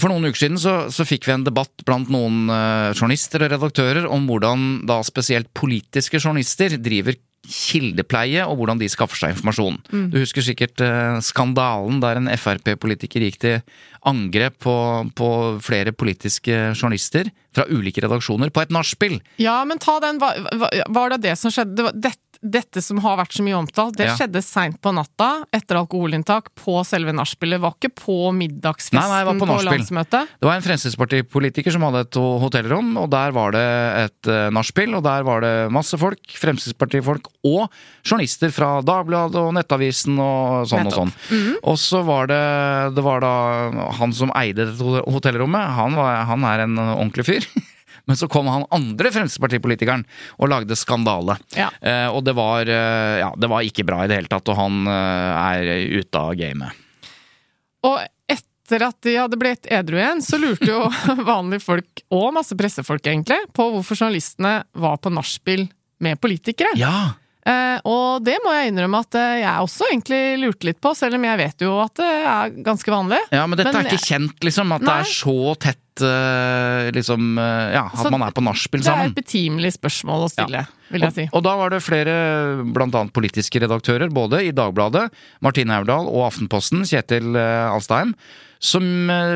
For noen uker siden så, så fikk vi en debatt blant noen uh, journalister og redaktører om hvordan da spesielt politiske journalister driver kildepleie, og hvordan de skaffer seg informasjon. Du husker sikkert uh, skandalen der en Frp-politiker gikk til angrep på, på flere politiske journalister fra ulike redaksjoner på et nachspiel. Ja, men ta den. Var, var- det det som skjedde? Det, dette som har vært så mye omtalt, det Ja. skjedde seint på natta etter alkoholinntak på selve nachspielet. Var ikke på middagsfesten Nei, nei, var på på, landsmøtet. Det var en Fremskrittspartipolitiker som hadde et hotellrom, og der var det et uh, nachspiel, og der var det masse folk, Fremskrittspartifolk og journalister fra Dagbladet og Nettavisen og sånn og sånn. Og så var det, det var da han som eide dette hotellrommet, han, var, han er en ordentlig fyr. *laughs* Men så kom han andre Fremskrittspartipolitikeren og lagde skandale. Ja. Eh, og det var, eh, ja, det var ikke bra i det hele tatt, og han eh, er ute av gamet. Og etter at de hadde blitt edru igjen, så lurte jo *laughs* vanlige folk, og masse pressefolk egentlig, på hvorfor journalistene var på nachspiel med politikere. Ja! Eh, og det må jeg innrømme at eh, jeg også egentlig lurte litt på, selv om jeg vet jo at det er ganske vanlig. Ja, men dette Men er ikke kjent, liksom. At det er så tett eh, liksom Ja, at Så man er på nachspiel Det er et betimelig spørsmål å stille, vil jeg si. Og, og da var det flere, blant annet politiske redaktører, både i Dagbladet, Martine Aurdal og Aftenposten, Kjetil Alstein, som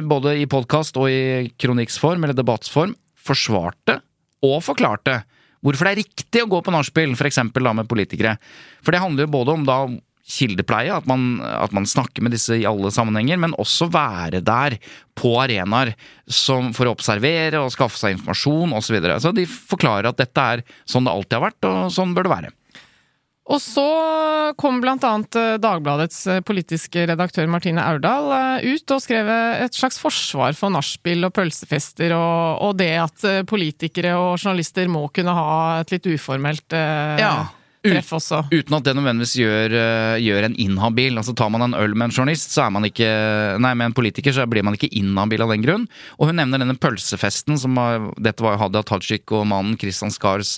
både i podkast og i kronikksform, eller debattsform, forsvarte og forklarte hvorfor det er riktig å gå på nachspiel, f.eks. med politikere. For det handler jo både om da kildepleie, at man, at man snakker med disse i alle sammenhenger, men også være der på arenaer for å observere og skaffe seg informasjon osv. Så, videre. så de forklarer at dette er sånn det alltid har vært, og sånn bør det være. Og så kom annet eh, Dagbladets eh, politiske redaktør Martine Aurdal eh, ut og skrev et slags forsvar for nachspiel og pølsefester, og, og det at politikere og journalister må kunne ha et litt uformelt eh, Ja. treff også. Uten at det nødvendigvis gjør, gjør en inhabil. Altså Tar man en øl med en journalist, så er man ikke Nei, med en politiker så blir man ikke inhabil av den grunn. Og hun nevner denne pølsefesten som var, Dette var jo Hadia Tajik og mannen Christian Skars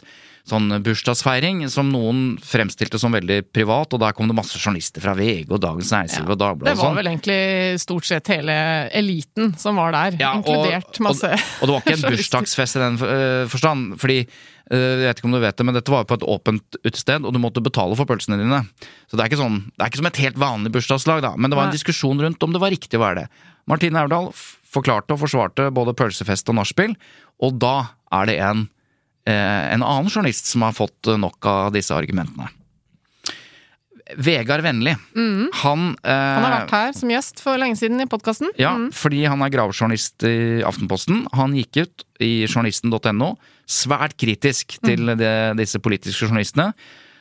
sånn bursdagsfeiring, som noen fremstilte som veldig privat, og der kom det masse journalister fra VG og Dagens Næringsliv og Det Dagbladet og var sånn. vel egentlig stort sett hele eliten som var der, Ja, og- inkludert masse Og, og det var ikke en *laughs* bursdagsfest i den øh, forstand, fordi øh, jeg vet ikke om du vet det, men dette var jo på et åpent utested, og du måtte betale for pølsene dine. Så det er ikke sånn, det er ikke som et helt vanlig bursdagslag, da, men det var en Nei. diskusjon rundt om det var riktig å være det. Martine Aurdal forklarte og forsvarte både pølsefest og nachspiel, og da er det en, eh, en annen journalist som har fått eh, nok av disse argumentene. Vegard Vennli, han eh, Mm. Han har vært her som gjest for lenge siden i podkasten. ja, fordi han er gravejournalist i Aftenposten. Han gikk ut i journalisten.no svært kritisk til det, disse politiske journalistene.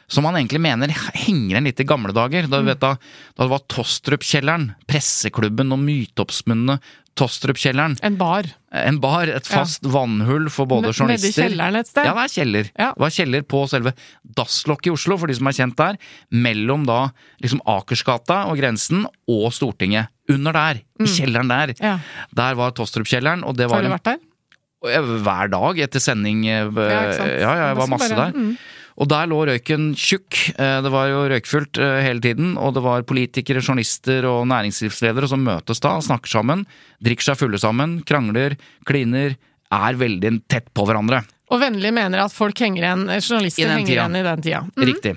Som han egentlig mener henger igjen litt i gamle dager. Da, du vet, da, da det var Tostrup-kjelleren, presseklubben og myteoppspunne Tostrup-kjelleren. En bar. En bar, et fast vannhull for både Nedi journalister kjelleren et sted? Ja, det er kjeller. Ja. Det var kjeller på selve dasslokket i Oslo, for de som er kjent der. Mellom da liksom Akersgata og grensen og Stortinget. Under der, i kjelleren der. Mm. Ja. Der var Tostrup-kjelleren, og det var Har du vært der? Ja, hver dag etter sending. eh, Ja. Ja, ja, jeg var masse bare- der. mm. Og der lå røyken tjukk. Eh, Det var jo røykfullt eh, hele tiden, og det var politikere, journalister og næringslivsledere som møtes da, snakker sammen, drikker seg fulle sammen, krangler, kliner, er veldig tett på hverandre. Og Vennlig mener at folk henger igjen, journalister henger igjen i den tida. Mm. Riktig.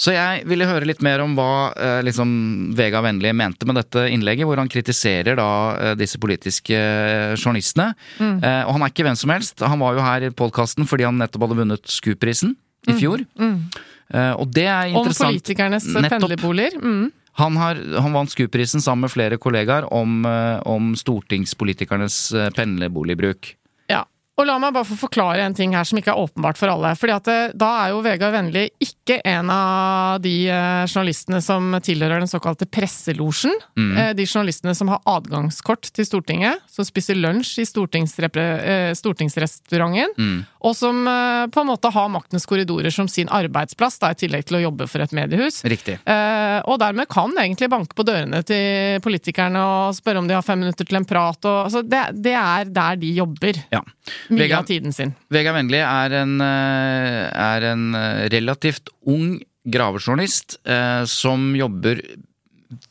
Så jeg ville høre litt mer om hva eh, liksom Vega Vennlig mente med dette innlegget, hvor han kritiserer da eh, disse politiske eh, journalistene. Mm. Eh, og han er ikke hvem som helst. Han var jo her i podkasten fordi han nettopp hadde vunnet Scoop-prisen i fjor. Eh, og det er interessant. Om politikernes pendlerboliger. Mm. Han, har, han vant SKU-prisen sammen med flere kollegaer om, eh, om stortingspolitikernes eh, pendlerboligbruk. Og la meg bare få forklare en ting her som ikke er åpenbart for alle. Fordi at Da er jo Vegard Vennli ikke en av de eh, journalistene som tilhører den såkalte presselosjen. Mm. Eh, de journalistene som har adgangskort til Stortinget, som spiser lunsj i eh, stortingsrestauranten. Mm. Og som eh, på en måte har maktens korridorer som sin arbeidsplass, da, i tillegg til å jobbe for et mediehus. Riktig. Eh, og dermed kan egentlig banke på dørene til politikerne og spørre om de har fem minutter til en prat. Og, altså det, det er der de jobber. Ja. Mye Vega, av tiden sin. Vegard Vennli er en, eh, er en eh, relativt ung gravejournalist eh, som jobber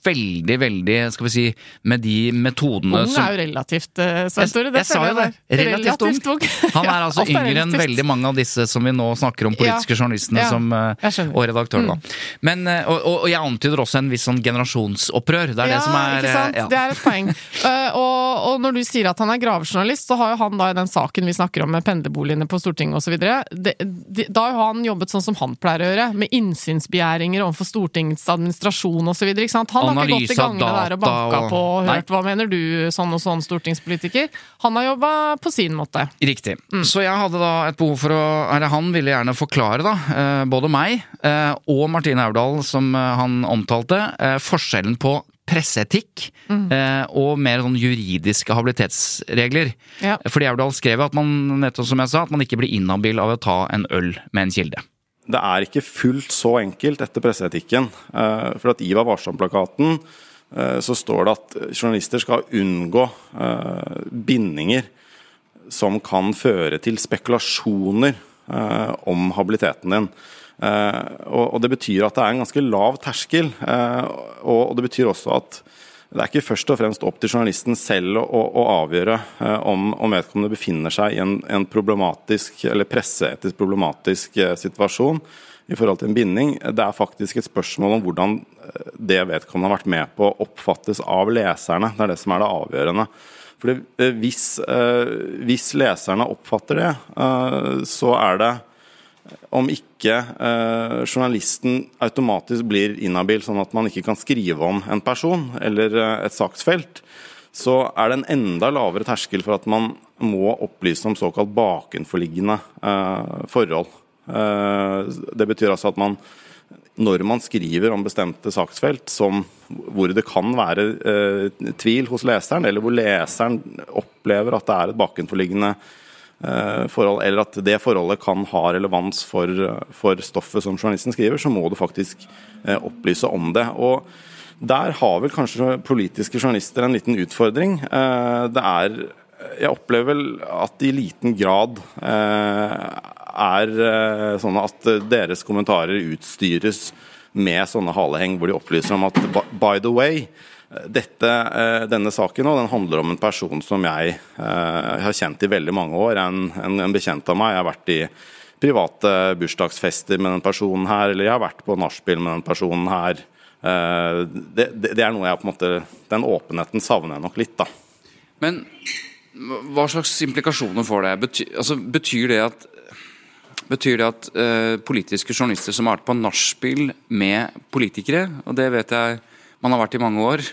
veldig, veldig Skal vi si med de metodene Ung er jo relativt, uh, Svein Tore. Jeg, jeg sa jo det. Relativt, ung. Han er altså *laughs* Alt er yngre enn veldig mange av disse som vi nå snakker om, politiske Ja. journalistene Ja, som, og redaktørene. Mm. Men, uh, og, og, jeg antyder også en viss sånn generasjonsopprør. Det er det som er ikke sant? ja. Det er et poeng. *laughs* Eh, og, og når du sier at han er gravejournalist, så har jo han da i den saken vi snakker om med pendlerboligene på Stortinget osv., da har han jobbet sånn som han pleier å gjøre, med innsynsbegjæringer overfor Stortingets administrasjon osv. Han har ikke gått i gangene der og banka og- på og Nei. hva mener du, sånn og sånn stortingspolitiker. Han har jobba på sin måte. Riktig. Så jeg hadde da et behov for å Eller han ville gjerne forklare, da, eh, både meg eh, og Martine Aurdal, som eh, han omtalte, forskjellen på presseetikk mm. og mer sånn juridiske habilitetsregler. Ja. Fordi Aurdal skrev at man nettopp som jeg sa, at man ikke blir inhabil av å ta en øl med en kilde. Det er ikke fullt så enkelt etter presseetikken. eh, For at i Vær varsom-plakaten eh, så står det at journalister skal unngå eh, bindinger som kan føre til spekulasjoner om habiliteten din. Og, det betyr at det er en ganske lav terskel. og det betyr også at det er ikke først og fremst opp til journalisten selv å, å, avgjøre eh, om, om vedkommende befinner seg i en, en problematisk eller presseetisk problematisk eh, situasjon i forhold til en binding. Det er faktisk et spørsmål om hvordan eh, det vedkommende har vært med på, oppfattes av leserne. Det er det som er det avgjørende. Fordi hvis, hvis leserne oppfatter det, så er det om ikke eh, journalisten automatisk blir inhabil, sånn at man ikke kan skrive om en person eller eh, et saksfelt, så er det en enda lavere terskel for at man må opplyse om såkalt bakenforliggende eh, forhold. Eh, det betyr altså at man når man skriver om bestemte saksfelt som, hvor det kan være eh, tvil hos leseren, eller hvor leseren opplever at det er et bakenforliggende eh, forhold, eller at det forholdet kan ha relevans for, for stoffet som journalisten skriver, så må du faktisk eh, opplyse om det. Og der har vel kanskje politiske journalister en liten utfordring. Eh, det er Jeg opplever vel at i liten grad eh, er eh, sånn at eh, deres kommentarer utstyres med sånne haleheng hvor de opplyser om at "By- the way, eh, dette, eh, denne saken den handler om en person som jeg eh, har kjent i veldig mange år. En, en, en bekjent av meg. Jeg har vært i private bursdagsfester med den personen her, eller jeg har vært på nachspiel med den personen her. Eh, det, det, det er noe jeg på en måte Den åpenheten savner jeg nok litt, da. Men hva slags implikasjoner får det? Betyr, altså, betyr det at Betyr det at uh, politiske journalister som har vært på nachspiel med politikere, og det vet jeg man har vært i mange år,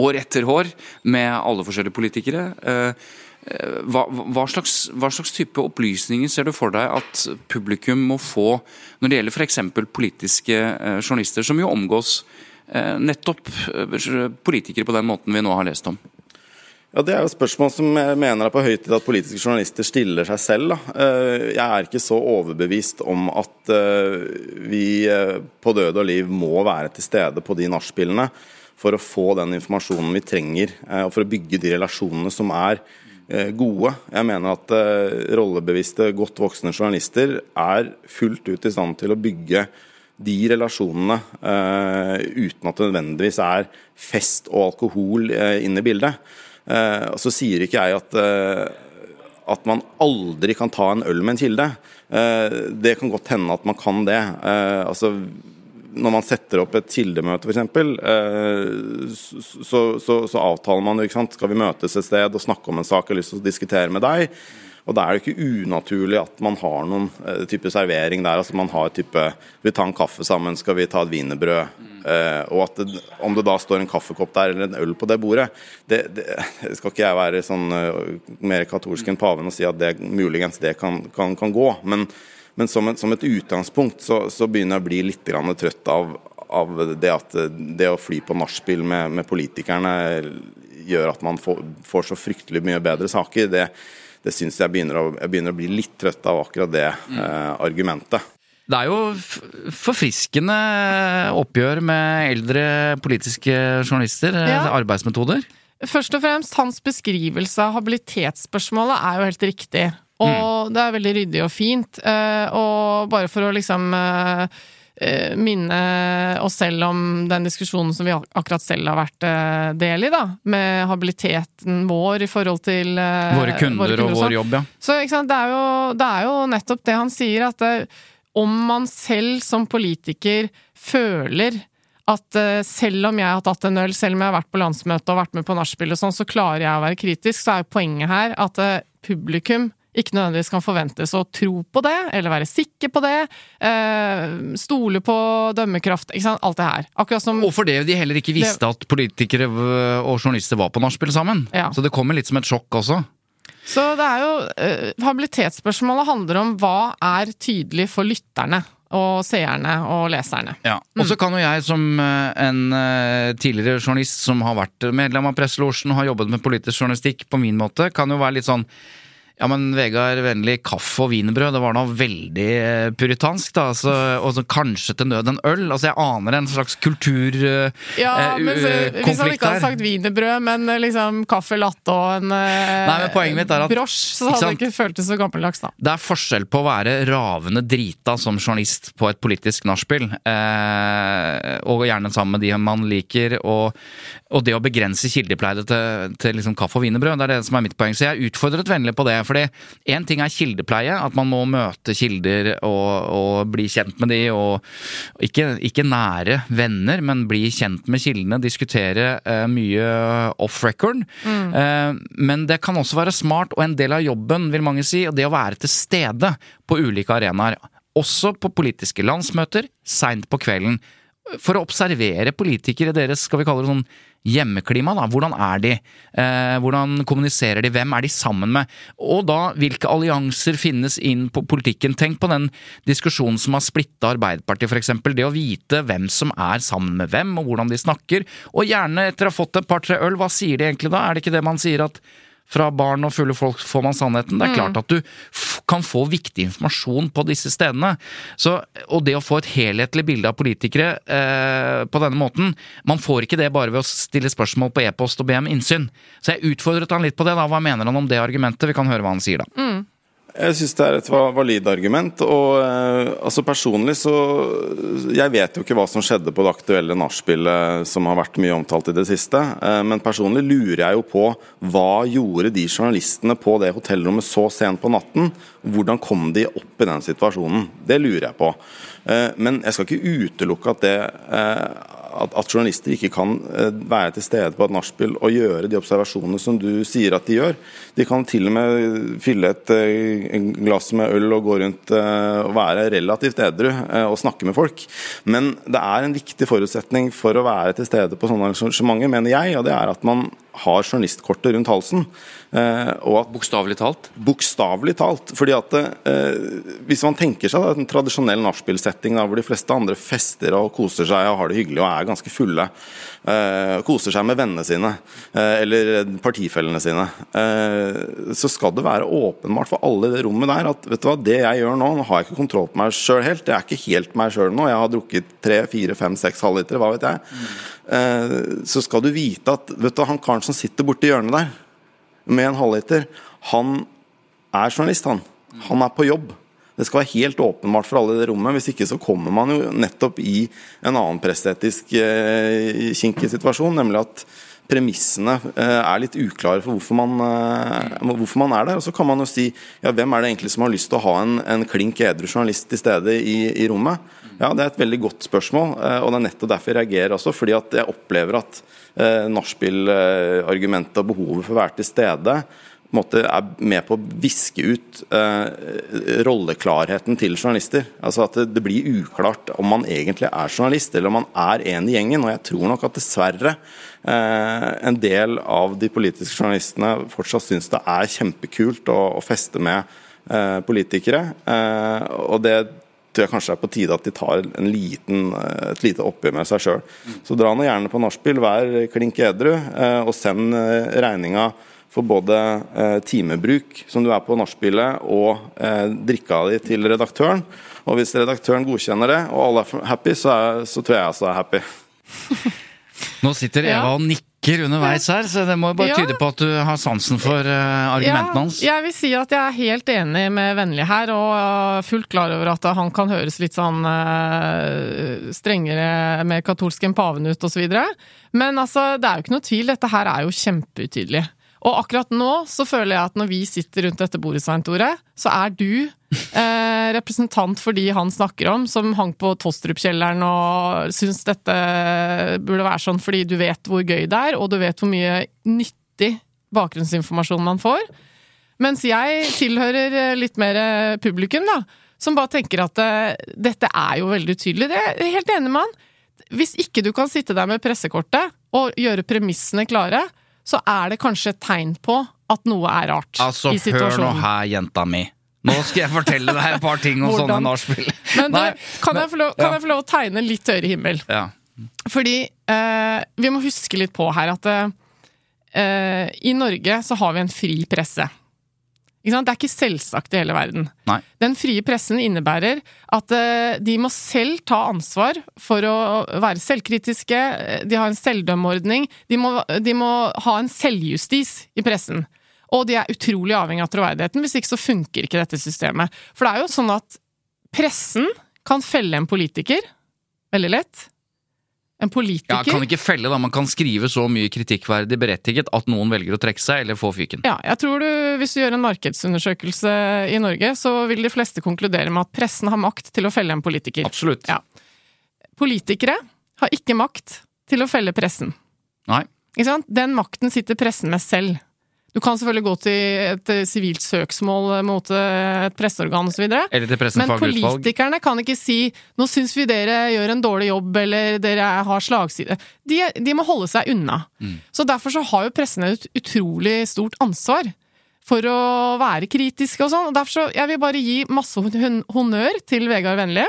år etter år, med alle forskjellige politikere eh, hva, hva, slags, hva slags type opplysninger ser du for deg at publikum må få når det gjelder f.eks. politiske eh, journalister, som jo omgås eh, nettopp politikere på den måten vi nå har lest om? Ja, Det er jo spørsmål som jeg mener er på høy tid at politiske journalister stiller seg selv. Da. Eh, Jeg er ikke så overbevist om at eh, vi eh, på død og liv må være til stede på de nachspielene for å få den informasjonen vi trenger, og for å bygge de relasjonene som er gode. Jeg mener at rollebevisste, godt voksne journalister er fullt ut i stand til å bygge de relasjonene uten at det nødvendigvis er fest og alkohol inne i bildet. Eh, og så sier ikke jeg at, eh, at man aldri kan ta en øl med en kilde. Eh, det kan godt hende at man kan det. Altså, når man setter opp et kildemøte f.eks., så, så, så avtaler man ikke sant? skal vi møtes et sted og snakke om en sak jeg har lyst til å diskutere med deg. Og Da er det ikke unaturlig at man har noen eh, type servering der. altså man har type, Vi tar en kaffe sammen, skal vi ta et wienerbrød? Eh, og at det, Om det da står en kaffekopp der eller en øl på det bordet det, det *laughs* Skal ikke jeg være sånn eh, mer katolsk enn paven og si at det muligens det kan, kan, kan gå. Men, men som, et, som et utgangspunkt så, så begynner jeg å bli litt trøtt av, av det at det å fly på nachspiel med, med politikerne gjør at man får, får så fryktelig mye bedre saker. Det, det syns jeg begynner å, jeg begynner å bli litt trøtt av akkurat det eh, argumentet. Det er jo forfriskende oppgjør med eldre politiske journalister, eh, Ja. arbeidsmetoder. Først og fremst, hans beskrivelse av habilitetsspørsmålet er jo helt riktig. Og det er veldig ryddig og fint. eh, Og bare for å liksom eh, minne oss selv om den diskusjonen som vi akkurat selv har vært eh, del i, da. Med habiliteten vår i forhold til eh, Våre kunder og og vår jobb, ja. Så sant, det, er jo, det er jo nettopp det han sier, at det, om man selv som politiker føler at eh, selv om jeg har tatt en øl, selv om jeg har vært på landsmøte og vært med på nachspiel og sånn, så klarer jeg å være kritisk, så er poenget her at eh, publikum ikke nødvendigvis kan forventes å tro på det, eller være sikker på det, eh, stole på dømmekraft, ikke sant, alt det her. Akkurat som Og fordi de heller ikke visste at politikere og journalister var på nachspiel sammen. Ja. Så det kommer litt som et sjokk også. Så det er jo eh, Habilitetsspørsmålet handler om hva er tydelig for lytterne og seerne og leserne. Ja. Og så kan jo jeg som eh, en eh, tidligere journalist som har vært medlem av Presselosjen og har jobbet med politisk journalistikk på min måte, kan jo være litt sånn ja, men Vegard Vennlig, kaffe og wienerbrød, det var noe veldig eh, puritansk, da. Altså, og så kanskje til nød en øl. Altså, jeg aner en slags kulturkonflikt Ja, men så, Hvis han ikke hadde sagt wienerbrød, men eh, liksom kaffe latte og en eh, Nei, men poenget mitt er at- brosj, så hadde det ikke føltes så gammeldags, da. Det er forskjell på å være ravende drita som journalist på et politisk nachspiel, eh, og gjerne sammen med de man liker, og, og det å begrense kildepleie til, til liksom kaffe og wienerbrød. Det er det som er mitt poeng. Så jeg utfordret vennlig på det. fordi én ting er kildepleie, at man må møte kilder og, og bli kjent med de, og ikke, ikke nære venner, men bli kjent med kildene, diskutere eh, mye off record. Eh, men det kan også være smart, og en del av jobben, vil mange si, og det å være til stede på ulike arenaer. Også på politiske landsmøter, seint på kvelden. For å observere politikere deres, skal vi kalle det sånn hjemmeklima, da. Hvordan er de? Eh, hvordan kommuniserer de? Hvem er de sammen med? Og da, hvilke allianser finnes inn på politikken? Tenk på den diskusjonen som har splitta Arbeiderpartiet, eksempel. Det å vite hvem som er sammen med hvem, og hvordan de snakker. Og gjerne etter å ha fått et par-tre øl, hva sier de egentlig da? Er det ikke det man sier at fra barn og fulle folk får man sannheten. Det er klart at du kan få viktig informasjon på disse stedene. Så, og det å få et helhetlig bilde av politikere eh, på denne måten Man får ikke det bare ved å stille spørsmål på e-post og be om innsyn. Så jeg utfordret han litt på det. da, Hva mener han om det argumentet? Vi kan høre hva han sier da. Jeg syns det er et valid argument. Og eh, altså personlig så Jeg vet jo ikke hva som skjedde på det aktuelle nachspielet som har vært mye omtalt i det siste. Eh, men personlig lurer jeg jo på hva gjorde de journalistene på det hotellrommet så sent på natten? Hvordan kom de opp i den situasjonen? Det lurer jeg på. Eh, men jeg skal ikke utelukke at det eh, at, at journalister ikke kan eh, være til stede på et nachspiel og gjøre de observasjonene som du sier at de gjør. De kan til og med fylle et eh, glass med øl og gå rundt eh, og være relativt edru og snakke med folk. Men det er en viktig forutsetning for å være til stede på sånne arrangementer, mener jeg, og det er at man har journalistkortet rundt halsen. eh, Bokstavelig talt. Bokstavelig talt. fordi at eh, Hvis man tenker seg da, en tradisjonell nachspiel-setting hvor de fleste andre fester og koser seg og har det hyggelig og er ganske fulle, eh, koser seg med vennene sine eh, eller partifellene sine, eh, så skal det være åpenbart for alle i det rommet der at vet du hva, det jeg gjør nå, nå har jeg ikke kontroll på meg sjøl helt. Jeg er ikke helt meg sjøl nå. Jeg har drukket tre, fire, fem, seks halvlitere, hva vet jeg. Eh, så skal du vite at vet du, han karen som sitter borti hjørnet der med en halvliter, han er journalist, han. Han er på jobb. Det skal være helt åpenbart for alle i det rommet. Hvis ikke så kommer man jo nettopp i en annen presseetisk eh, kinkig situasjon, nemlig at premissene eh, er litt uklare for hvorfor man, eh, hvorfor man er der. Og så kan man jo si ja, hvem er det egentlig som har lyst til å ha en, en klink edru journalist til stede i, i rommet? Ja, Det er et veldig godt spørsmål, eh, og det er nettopp derfor jeg reagerer også. Fordi at jeg opplever at eh, nachspiel-argumentet og behovet for å være til stede måte er med på å viske ut eh, rolleklarheten til journalister. Altså At det, det blir uklart om man egentlig er journalist, eller om man er en i gjengen. Og jeg tror nok at dessverre eh, en del av de politiske journalistene fortsatt syns det er kjempekult å, å feste med eh, politikere. Eh, og det tror jeg kanskje det er på tide at de tar en liten, eh, et lite oppgjør med seg sjøl. Så dra nå gjerne på nachspiel, vær klink edru, eh, og send eh, regninga for både timebruk som du er på nachspielet, og drikka di til redaktøren. Og hvis redaktøren godkjenner det, og alle er happy, så, er, så tror jeg også er happy. Nå sitter Eva og nikker nikker underveis her, så det må jo bare tyde på at du har sansen for eh, argumentene hans. jeg vil si at jeg er helt enig med Vennlig her, og fullt klar over at han kan høres litt sånn eh, strengere, mer katolsk enn paven ut, osv. Men altså, det er jo ikke noe tvil, dette her er jo kjempeutydelig. Og akkurat nå så føler jeg at når vi sitter rundt dette bordet, Svein Tore, så er du eh, representant for de han snakker om, som hang på Tostrup-kjelleren og syns dette burde være sånn fordi du vet hvor gøy det er, og du vet hvor mye nyttig bakgrunnsinformasjon man får. Mens jeg tilhører eh, litt mer eh, publikum, da, som bare tenker at dette er jo veldig utydelig. Det er jeg helt enig med han. Hvis ikke du kan sitte der med pressekortet og gjøre premissene klare, så er det kanskje et tegn på at noe er rart Altså, i hør nå her, jenta mi. Nå skal jeg fortelle deg et par ting om Hvordan? sånne nachspiel. Men du, Nei, kan, men- jeg få lov, kan jeg få lov å tegne litt høyere himmel? Ja. Fordi eh, vi må huske litt på her at eh, i Norge så har vi en fri presse. Ikke sant? Det er ikke selvsagt i hele verden. Nei. Den frie pressen innebærer at eh, de må selv ta ansvar for å være selvkritiske, eh, de har en selvdømmeordning, de må, de må ha en selvjustis i pressen. Og de er utrolig avhengig av troverdigheten, hvis ikke så funker ikke dette systemet. For det er jo sånn at pressen kan felle en politiker veldig lett. En politiker Ja, kan ikke felle, da. Man kan skrive så mye kritikkverdig berettiget at noen velger å trekke seg eller få fyken. Ja, jeg tror du, hvis du gjør en markedsundersøkelse i Norge, så vil de fleste konkludere med at pressen har makt til å felle en politiker. Absolutt. Ja. Politikere har ikke makt til å felle pressen. Nei. Ikke sant? Den makten sitter pressen med selv. Du kan selvfølgelig gå til et eh, sivilt søksmål mot eh, et presseorgan osv. Men politikerne kan ikke si 'nå syns vi dere gjør en dårlig jobb', eller 'dere har slagside'. De, de må holde seg unna. Mm. Så derfor så har jo pressen et utrolig stort ansvar for å være kritiske og sånn. Og derfor så jeg vil bare gi masse honnør til Vegard Vennli,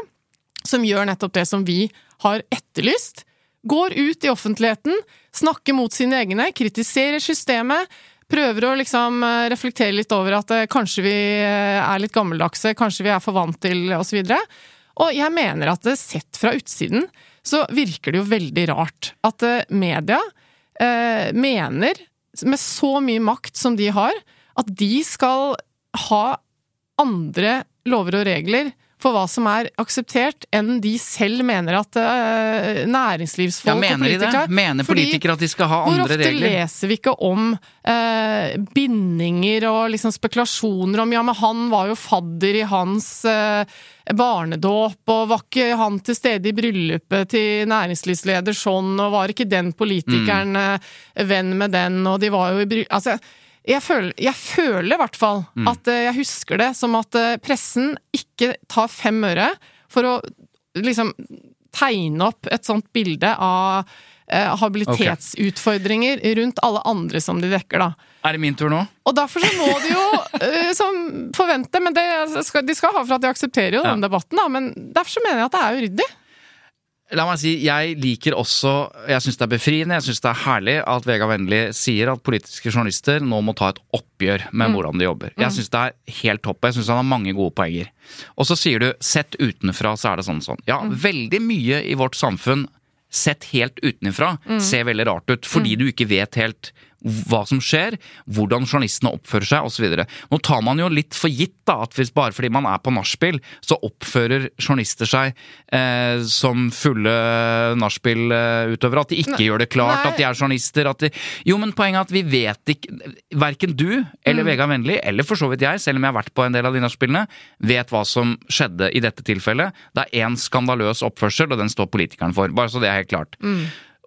som gjør nettopp det som vi har etterlyst. Går ut i offentligheten, snakker mot sine egne, kritiserer systemet. Prøver å liksom eh, reflektere litt over at eh, kanskje vi eh, er litt gammeldagse, kanskje vi er for vant til osv. Og, og jeg mener at sett fra utsiden så virker det jo veldig rart at media eh, mener, med så mye makt som de har, at de skal ha andre lover og regler for hva som er akseptert, enn de selv mener at uh, næringslivsfolk Ja, mener og de det? Mener politikere at de skal ha andre regler? Hvor ofte regler? leser vi ikke om uh, bindinger og liksom spekulasjoner om ja, men han var jo fadder i hans uh, barnedåp, og var ikke han til stede i bryllupet til næringslivsleder sånn, og var ikke den politikeren mm. venn med den, og de var jo i bry... Altså, jeg føler, jeg føler i hvert fall at eh, jeg husker det som at eh, pressen ikke tar fem øre for å liksom tegne opp et sånt bilde av eh, habilitetsutfordringer rundt alle andre som de dekker, da. Er det min tur nå? Og derfor så må de jo eh, som forvente, men det skal, de skal ha for at de aksepterer jo Ja. denne debatten, da, men derfor så mener jeg at det er uryddig. La meg si, jeg liker også Jeg syns det er befriende, jeg syns det er herlig at Vega Vennli sier at politiske journalister nå må ta et oppgjør med Mm. hvordan de jobber. Jeg syns det er helt topp. Jeg syns han har mange gode poenger. Og så sier du sett utenfra så er det sånn og sånn. Ja, Mm. veldig mye i vårt samfunn sett helt utenfra ser veldig rart ut, fordi du ikke vet helt hva som skjer, hvordan journalistene oppfører seg osv. Nå tar man jo litt for gitt da, at hvis bare fordi man er på nachspiel, så oppfører journalister seg eh, som fulle nachspiel-utøvere. At de ikke Nei. gjør det klart Nei. at de er journalister. De, jo, men poenget er at vi vet ikke Verken du eller Vegard Vennli, eller for så vidt jeg, selv om jeg har vært på en del av de nachspielene, vet hva som skjedde i dette tilfellet. Det er én skandaløs oppførsel, og den står politikeren for. Bare så det er helt klart.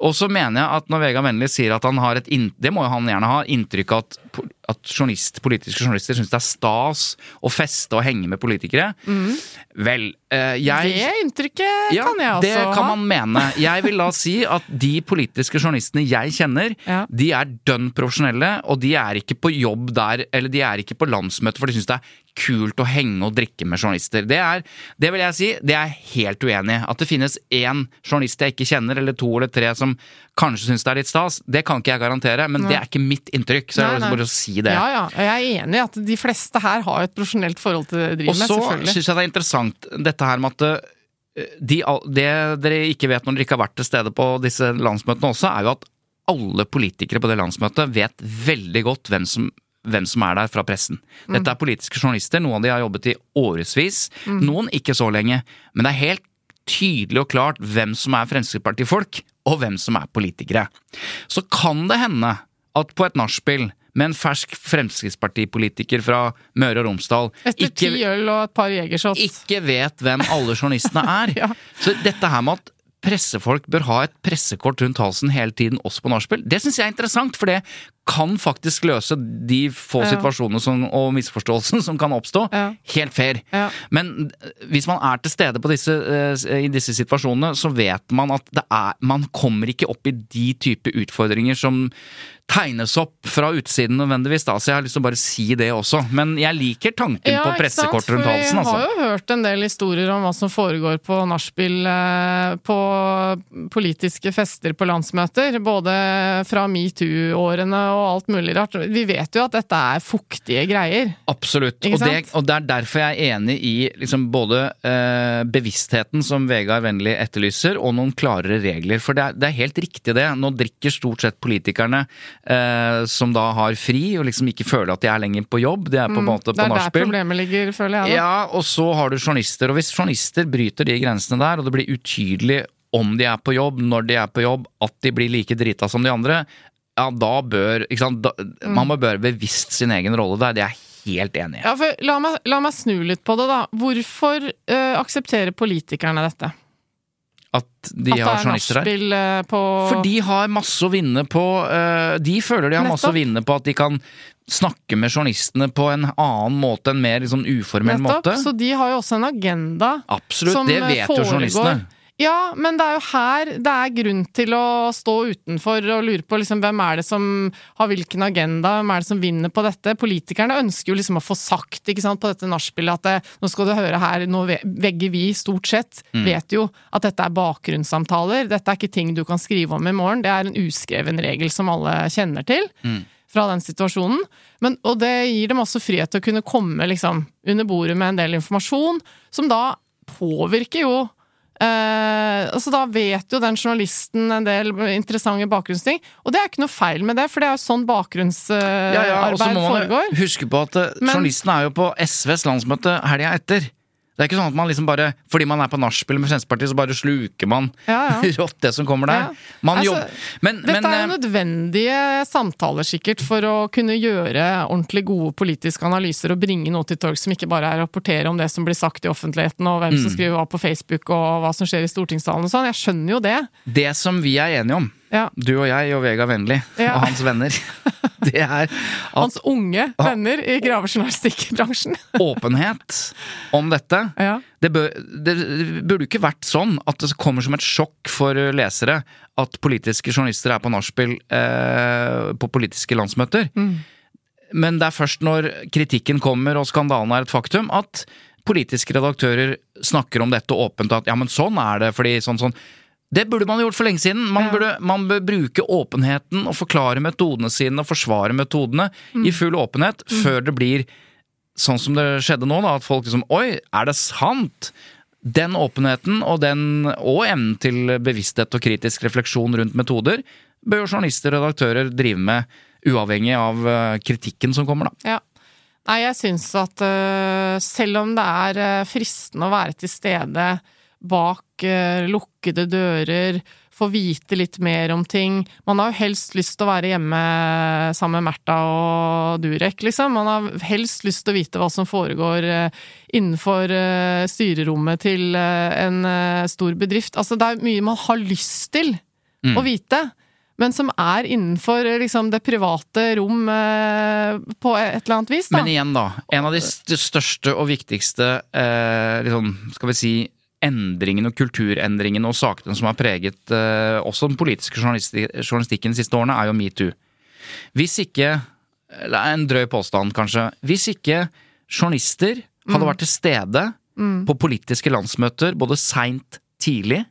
Og så mener jeg at når Vegard Vennli sier at han har et det må jo han gjerne ha, inntrykk av at, at journalist, politiske journalister syns det er stas å feste og henge med politikere. Vel, eh, jeg Det inntrykket ja, kan jeg også det kan man mene. Jeg vil da si at de politiske journalistene jeg kjenner, *laughs* Ja. de er dønn profesjonelle, og de er ikke på jobb der, eller de er ikke på landsmøte for de syns det er kult å henge og drikke med journalister. Det er, det vil jeg si, det er helt uenig i. At det finnes én journalist jeg ikke kjenner, eller to eller tre som kanskje syns det er litt stas, det kan ikke jeg garantere, men det er ikke mitt inntrykk. Så jeg Nei, vil bare si det. Ja, ja. Jeg er enig i at de fleste her har et profesjonelt forhold til det de driver Og så selvfølgelig. syns jeg det er interessant dette her med at eh, de, det dere ikke vet når dere ikke har vært til stede på disse landsmøtene også, er jo at alle politikere på det landsmøtet vet veldig godt hvem som, hvem som er der fra pressen. Dette er politiske journalister, noen av de har jobbet i årevis, noen ikke så lenge. Men det er helt tydelig og klart hvem som er Fremskrittspartifolk, og hvem som er politikere. Så kan det hende at på et nachspiel med en fersk Fremskrittspartipolitiker fra Møre og Romsdal Etter ikke- ti øl og et par jegershots. ikke vet hvem alle journalistene *laughs* er. Ja. Så dette her med at pressefolk bør ha et pressekort rundt halsen hele tiden, også på nachspiel, det syns jeg er interessant, for det kan faktisk løse de få Ja. situasjonene som, og misforståelsene som kan oppstå. Ja. Helt fair. Ja. Men eh, hvis man er til stede på disse, eh, i disse situasjonene, så vet man at det er, man kommer ikke opp i de type utfordringer som tegnes opp fra utsiden nødvendigvis, da, så jeg har lyst til å bare si det også. Men jeg liker tanken Ja, på pressekort rundt halsen, altså. Vi har jo hørt en del historier om hva som foregår på nachspiel eh, på politiske fester på landsmøter. Både fra metoo-årene og alt mulig rart. Vi vet jo at dette er fuktige greier. Absolutt. Og det, og det er derfor jeg er enig i liksom både eh, bevisstheten som Vegard Vennli etterlyser, og noen klarere regler. For det er, det er helt riktig det. Nå drikker stort sett politikerne eh, som da har fri, og liksom ikke føler at de er lenger på jobb. De er på en måte Mm. Det er der problemet ligger, føler jeg. Da. Ja, og så har du journalister. Og hvis journalister bryter de grensene der, og det blir utydelig om de er på jobb, når de er på jobb, at de blir like drita som de andre, ja, da bør? Da, Mm. Man må bør bevisst sin egen rolle der. Det er helt enig i. Ja, la la meg snu litt på det, da. Hvorfor uh, aksepterer politikerne dette? At de At har er journalister der. eh, på For de har masse å vinne på eh, De føler de har masse å vinne på at de kan snakke med journalistene på en annen måte, en mer liksom uformell Nettopp, måte. Så de har jo også en agenda. Absolutt, som det vet jo journalistene. Ja, men det er jo her det er grunn til å stå utenfor og lure på liksom, hvem er det som har hvilken agenda, hvem er det som vinner på dette. Politikerne ønsker jo liksom å få sagt ikke sant, på dette nachspielet at det, nå skal du høre her, nå vegger vi stort sett Mm. vet jo at dette er bakgrunnssamtaler. Dette er ikke ting du kan skrive om i morgen, det er en uskreven regel som alle kjenner til. Mm. Fra den situasjonen. Men, og det gir dem også frihet til å kunne komme liksom, under bordet med en del informasjon, som da påvirker jo Eh, altså Da vet jo den journalisten en del interessante bakgrunnsting. Og det er ikke noe feil med det, for det er jo sånn bakgrunnsarbeid Ja, ja, man foregår. huske på at uh, Men- journalisten er jo på SVs landsmøte helga etter. Det er ikke sånn at man liksom bare, fordi man er på nachspiel med Fremskrittspartiet, så bare sluker man Ja, ja. *laughs* rått det som kommer der. Ja. Man Altså, Men, Dette men er jo eh, nødvendige samtaler sikkert for å kunne gjøre ordentlig gode politiske analyser og bringe noe til torgs som ikke bare er å rapportere om det som blir sagt i offentligheten og hvem Mm. som skriver hva på Facebook og hva som skjer i stortingssalen og sånn. Jeg skjønner jo det. det som vi er enige om, Ja. du og jeg og Vegard Vennli Ja. og hans venner, *laughs* det er at Hans unge venner i gravejournalistikkbransjen. *laughs* åpenhet om dette ja. det, bør, det, burde ikke vært sånn at det kommer som et sjokk for lesere at politiske journalister er på nachspiel eh, på politiske landsmøter. Men det er først når kritikken kommer og skandalen er et faktum, at politiske redaktører snakker om dette åpent. At ja, men sånn er det, fordi sånn sånn. Det burde man gjort for lenge siden. Man, burde, man bør bruke åpenheten og forklare metodene sine og forsvare metodene i full åpenhet før det blir sånn som det skjedde nå, da, at folk liksom Oi, er det sant? Den åpenheten og, den, og evnen til bevissthet og kritisk refleksjon rundt metoder bør jo journalister og redaktører drive med uavhengig av eh, kritikken som kommer, da. Ja. Nei, jeg syns at uh, selv om det er øh, fristende å være til stede bak øh, lukkede dører, få vite litt mer om ting Man har jo helst lyst til å være hjemme sammen med Märtha og Durek, liksom. Man har helst lyst til å vite hva som foregår øh, innenfor øh, styrerommet til øh, en øh, stor bedrift. Altså, det er mye man har lyst til å vite men som er innenfor liksom, det private rom eh, på et eller annet vis. Da. Men igjen, da. En av de største og viktigste eh, liksom, skal vi si, endringene og kulturendringene og sakene som har preget eh, også den politiske journalisti journalistikken de siste årene, er jo metoo. Hvis ikke Det er En drøy påstand, kanskje. Hvis ikke journalister hadde vært til stede på politiske landsmøter både seint, tidlig,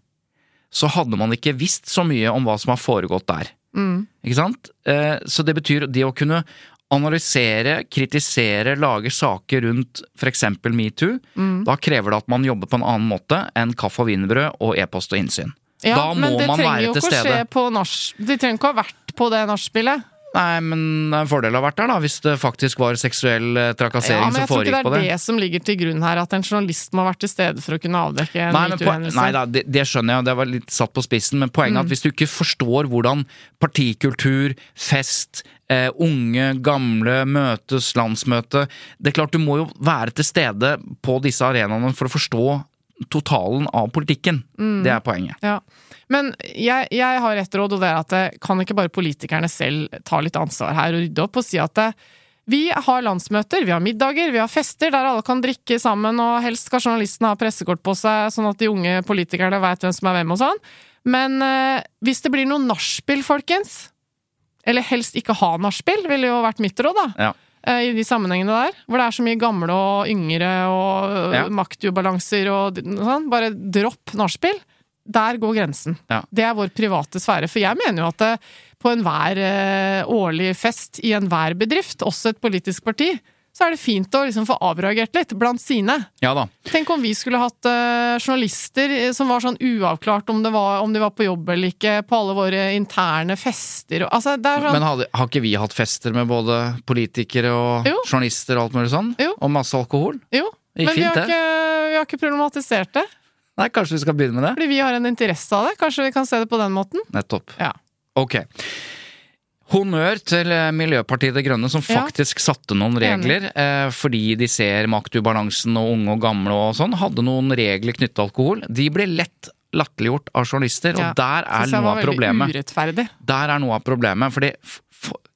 så hadde man ikke visst så mye om hva som har foregått der. Ikke sant? Eh, Så det betyr det å kunne analysere, kritisere, lage saker rundt f.eks. metoo, da krever det at man jobber på en annen måte enn kaffe og wienerbrød og e-post og innsyn. Ja, da må man være til stede. men det trenger jo ikke å skje på nach. De trenger ikke å ha vært på det nachspielet. Nei, men en fordel har vært der, da, hvis det faktisk var seksuell eh, Ja, trakassering men jeg tror ikke det er det. det som ligger til grunn her, at en journalist må ha vært til stede for å kunne avdekke en metoo-hendelse. nei da, det, det skjønner jeg, og det var litt satt på spissen, men poenget er Mm. at hvis du ikke forstår hvordan partikultur, fest, eh, unge, gamle, møtes, landsmøte Det er klart du må jo være til stede på disse arenaene for å forstå totalen av politikken. Mm. Det er poenget. Ja. Men jeg, jeg har ett råd, og det er at eh, kan ikke bare politikerne selv ta litt ansvar her og rydde opp og si at eh, vi har landsmøter, vi har middager, vi har fester der alle kan drikke sammen, og helst skal journalistene ha pressekort på seg, sånn at de unge politikerne veit hvem som er hvem og sånn. Men eh, hvis det blir noe nachspiel, folkens, eller helst ikke ha nachspiel, ville jo vært mitt råd, da. Ja. Eh, I de sammenhengene der, hvor det er så mye gamle og yngre og eh, Ja. maktubalanser og sånn. Bare dropp nachspiel. Der går grensen. Ja. Det er vår private sfære. For jeg mener jo at det, på enhver eh, årlig fest i enhver bedrift, også et politisk parti, så er det fint å liksom få avreagert litt blant sine. Ja da. Tenk om vi skulle hatt uh, journalister eh, som var sånn uavklart om, det var, om de var på jobb eller ikke, på alle våre interne fester og Altså, sånn Men hadde, har ikke vi hatt fester med både politikere og Jo. journalister og alt mulig sånn? Jo. Og masse alkohol? Jo, Men fint, vi har, ikke, vi har ikke problematisert det. Nei, kanskje vi skal begynne med det? Fordi vi har en interesse av det. Kanskje vi kan se det på den måten? Nettopp. Ja. Ok. Honnør til eh, Miljøpartiet De Grønne, som Ja. faktisk satte noen regler. Eh, fordi de ser maktubalansen og unge og gamle og sånn. Hadde noen regler knyttet til alkohol. De ble lett latterliggjort av journalister, Ja, og der er noe av problemet. Urettferdig. Der er noe av problemet, fordi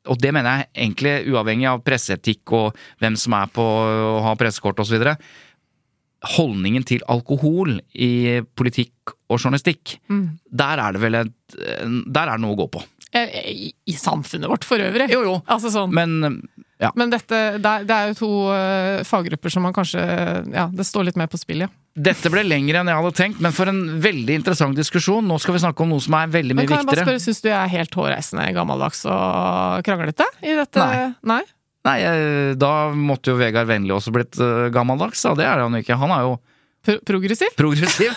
og det mener jeg egentlig uavhengig av presseetikk og hvem som er på å ha pressekort osv. Holdningen til alkohol i politikk og journalistikk, Mm. der er det vel et Der er det noe å gå på. Eh, I, I samfunnet vårt for øvrig. Jo, jo. Altså sånn. Men ja. Men dette, det er, det er jo to eh, faggrupper som man kanskje Ja, det står litt mer på spill, ja. Dette ble lengre enn jeg hadde tenkt, men for en veldig interessant diskusjon. Nå skal vi snakke om noe som er veldig mye viktigere. Men kan jeg bare spørre, syns du jeg er helt hårreisende gammeldags og kranglete i dette? Nei. Nei? Nei, Da måtte jo Vegard Vennli også blitt eh, gammeldags, da. Det er han ikke. Han er jo Pro progressiv? progressiv.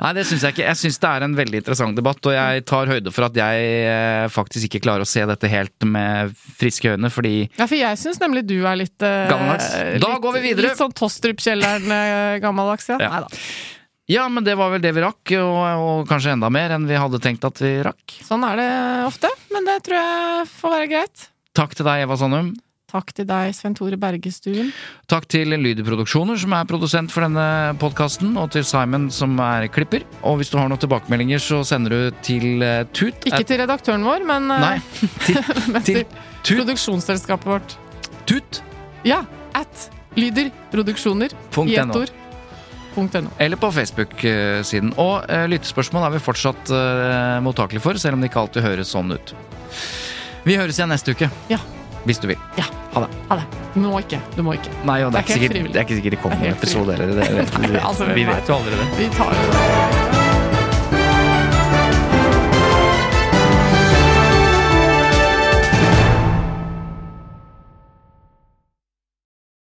Nei, det syns jeg ikke. Jeg syns det er en veldig interessant debatt, og jeg tar høyde for at jeg eh, faktisk ikke klarer å se dette helt med friske øyne, fordi Ja, for jeg syns nemlig du er litt eh, Gammeldags. Da litt- går vi videre. Litt sånn Tostrup-kjelleren eh, gammeldags, ja. Ja. Nei da. Ja, men det var vel det vi rakk, og, og kanskje enda mer enn vi hadde tenkt at vi rakk. Sånn er det ofte, men det tror jeg får være greit. Takk til deg, Eva Sandum. Takk til deg, Svein Tore Bergestuen. Takk til Lydeproduksjoner, som er produsent for denne podkasten, og til Simon, som er klipper. Og hvis du har noen tilbakemeldinger, så sender du til eh, tut... Ikke til redaktøren vår, men, eh, Nei, til, *laughs* men til til tut, produksjonsselskapet vårt. tut Ja, at Lyder Produksjoner. I ett ord. .no. Eller på Facebook-siden. Og uh, lyttespørsmål er vi fortsatt uh, mottakelige for, selv om det ikke alltid høres sånn ut. Vi høres igjen neste uke. Ja. Hvis du vil. Ja. Ha det. Ha det. Du må ikke. Du må ikke. Nei, jo, det, Det er er, ikke sikkert, det er ikke sikkert det kommer er noen episode heller. *laughs* Altså, Vi hvem vet jo aldri det. Vi tar jo det.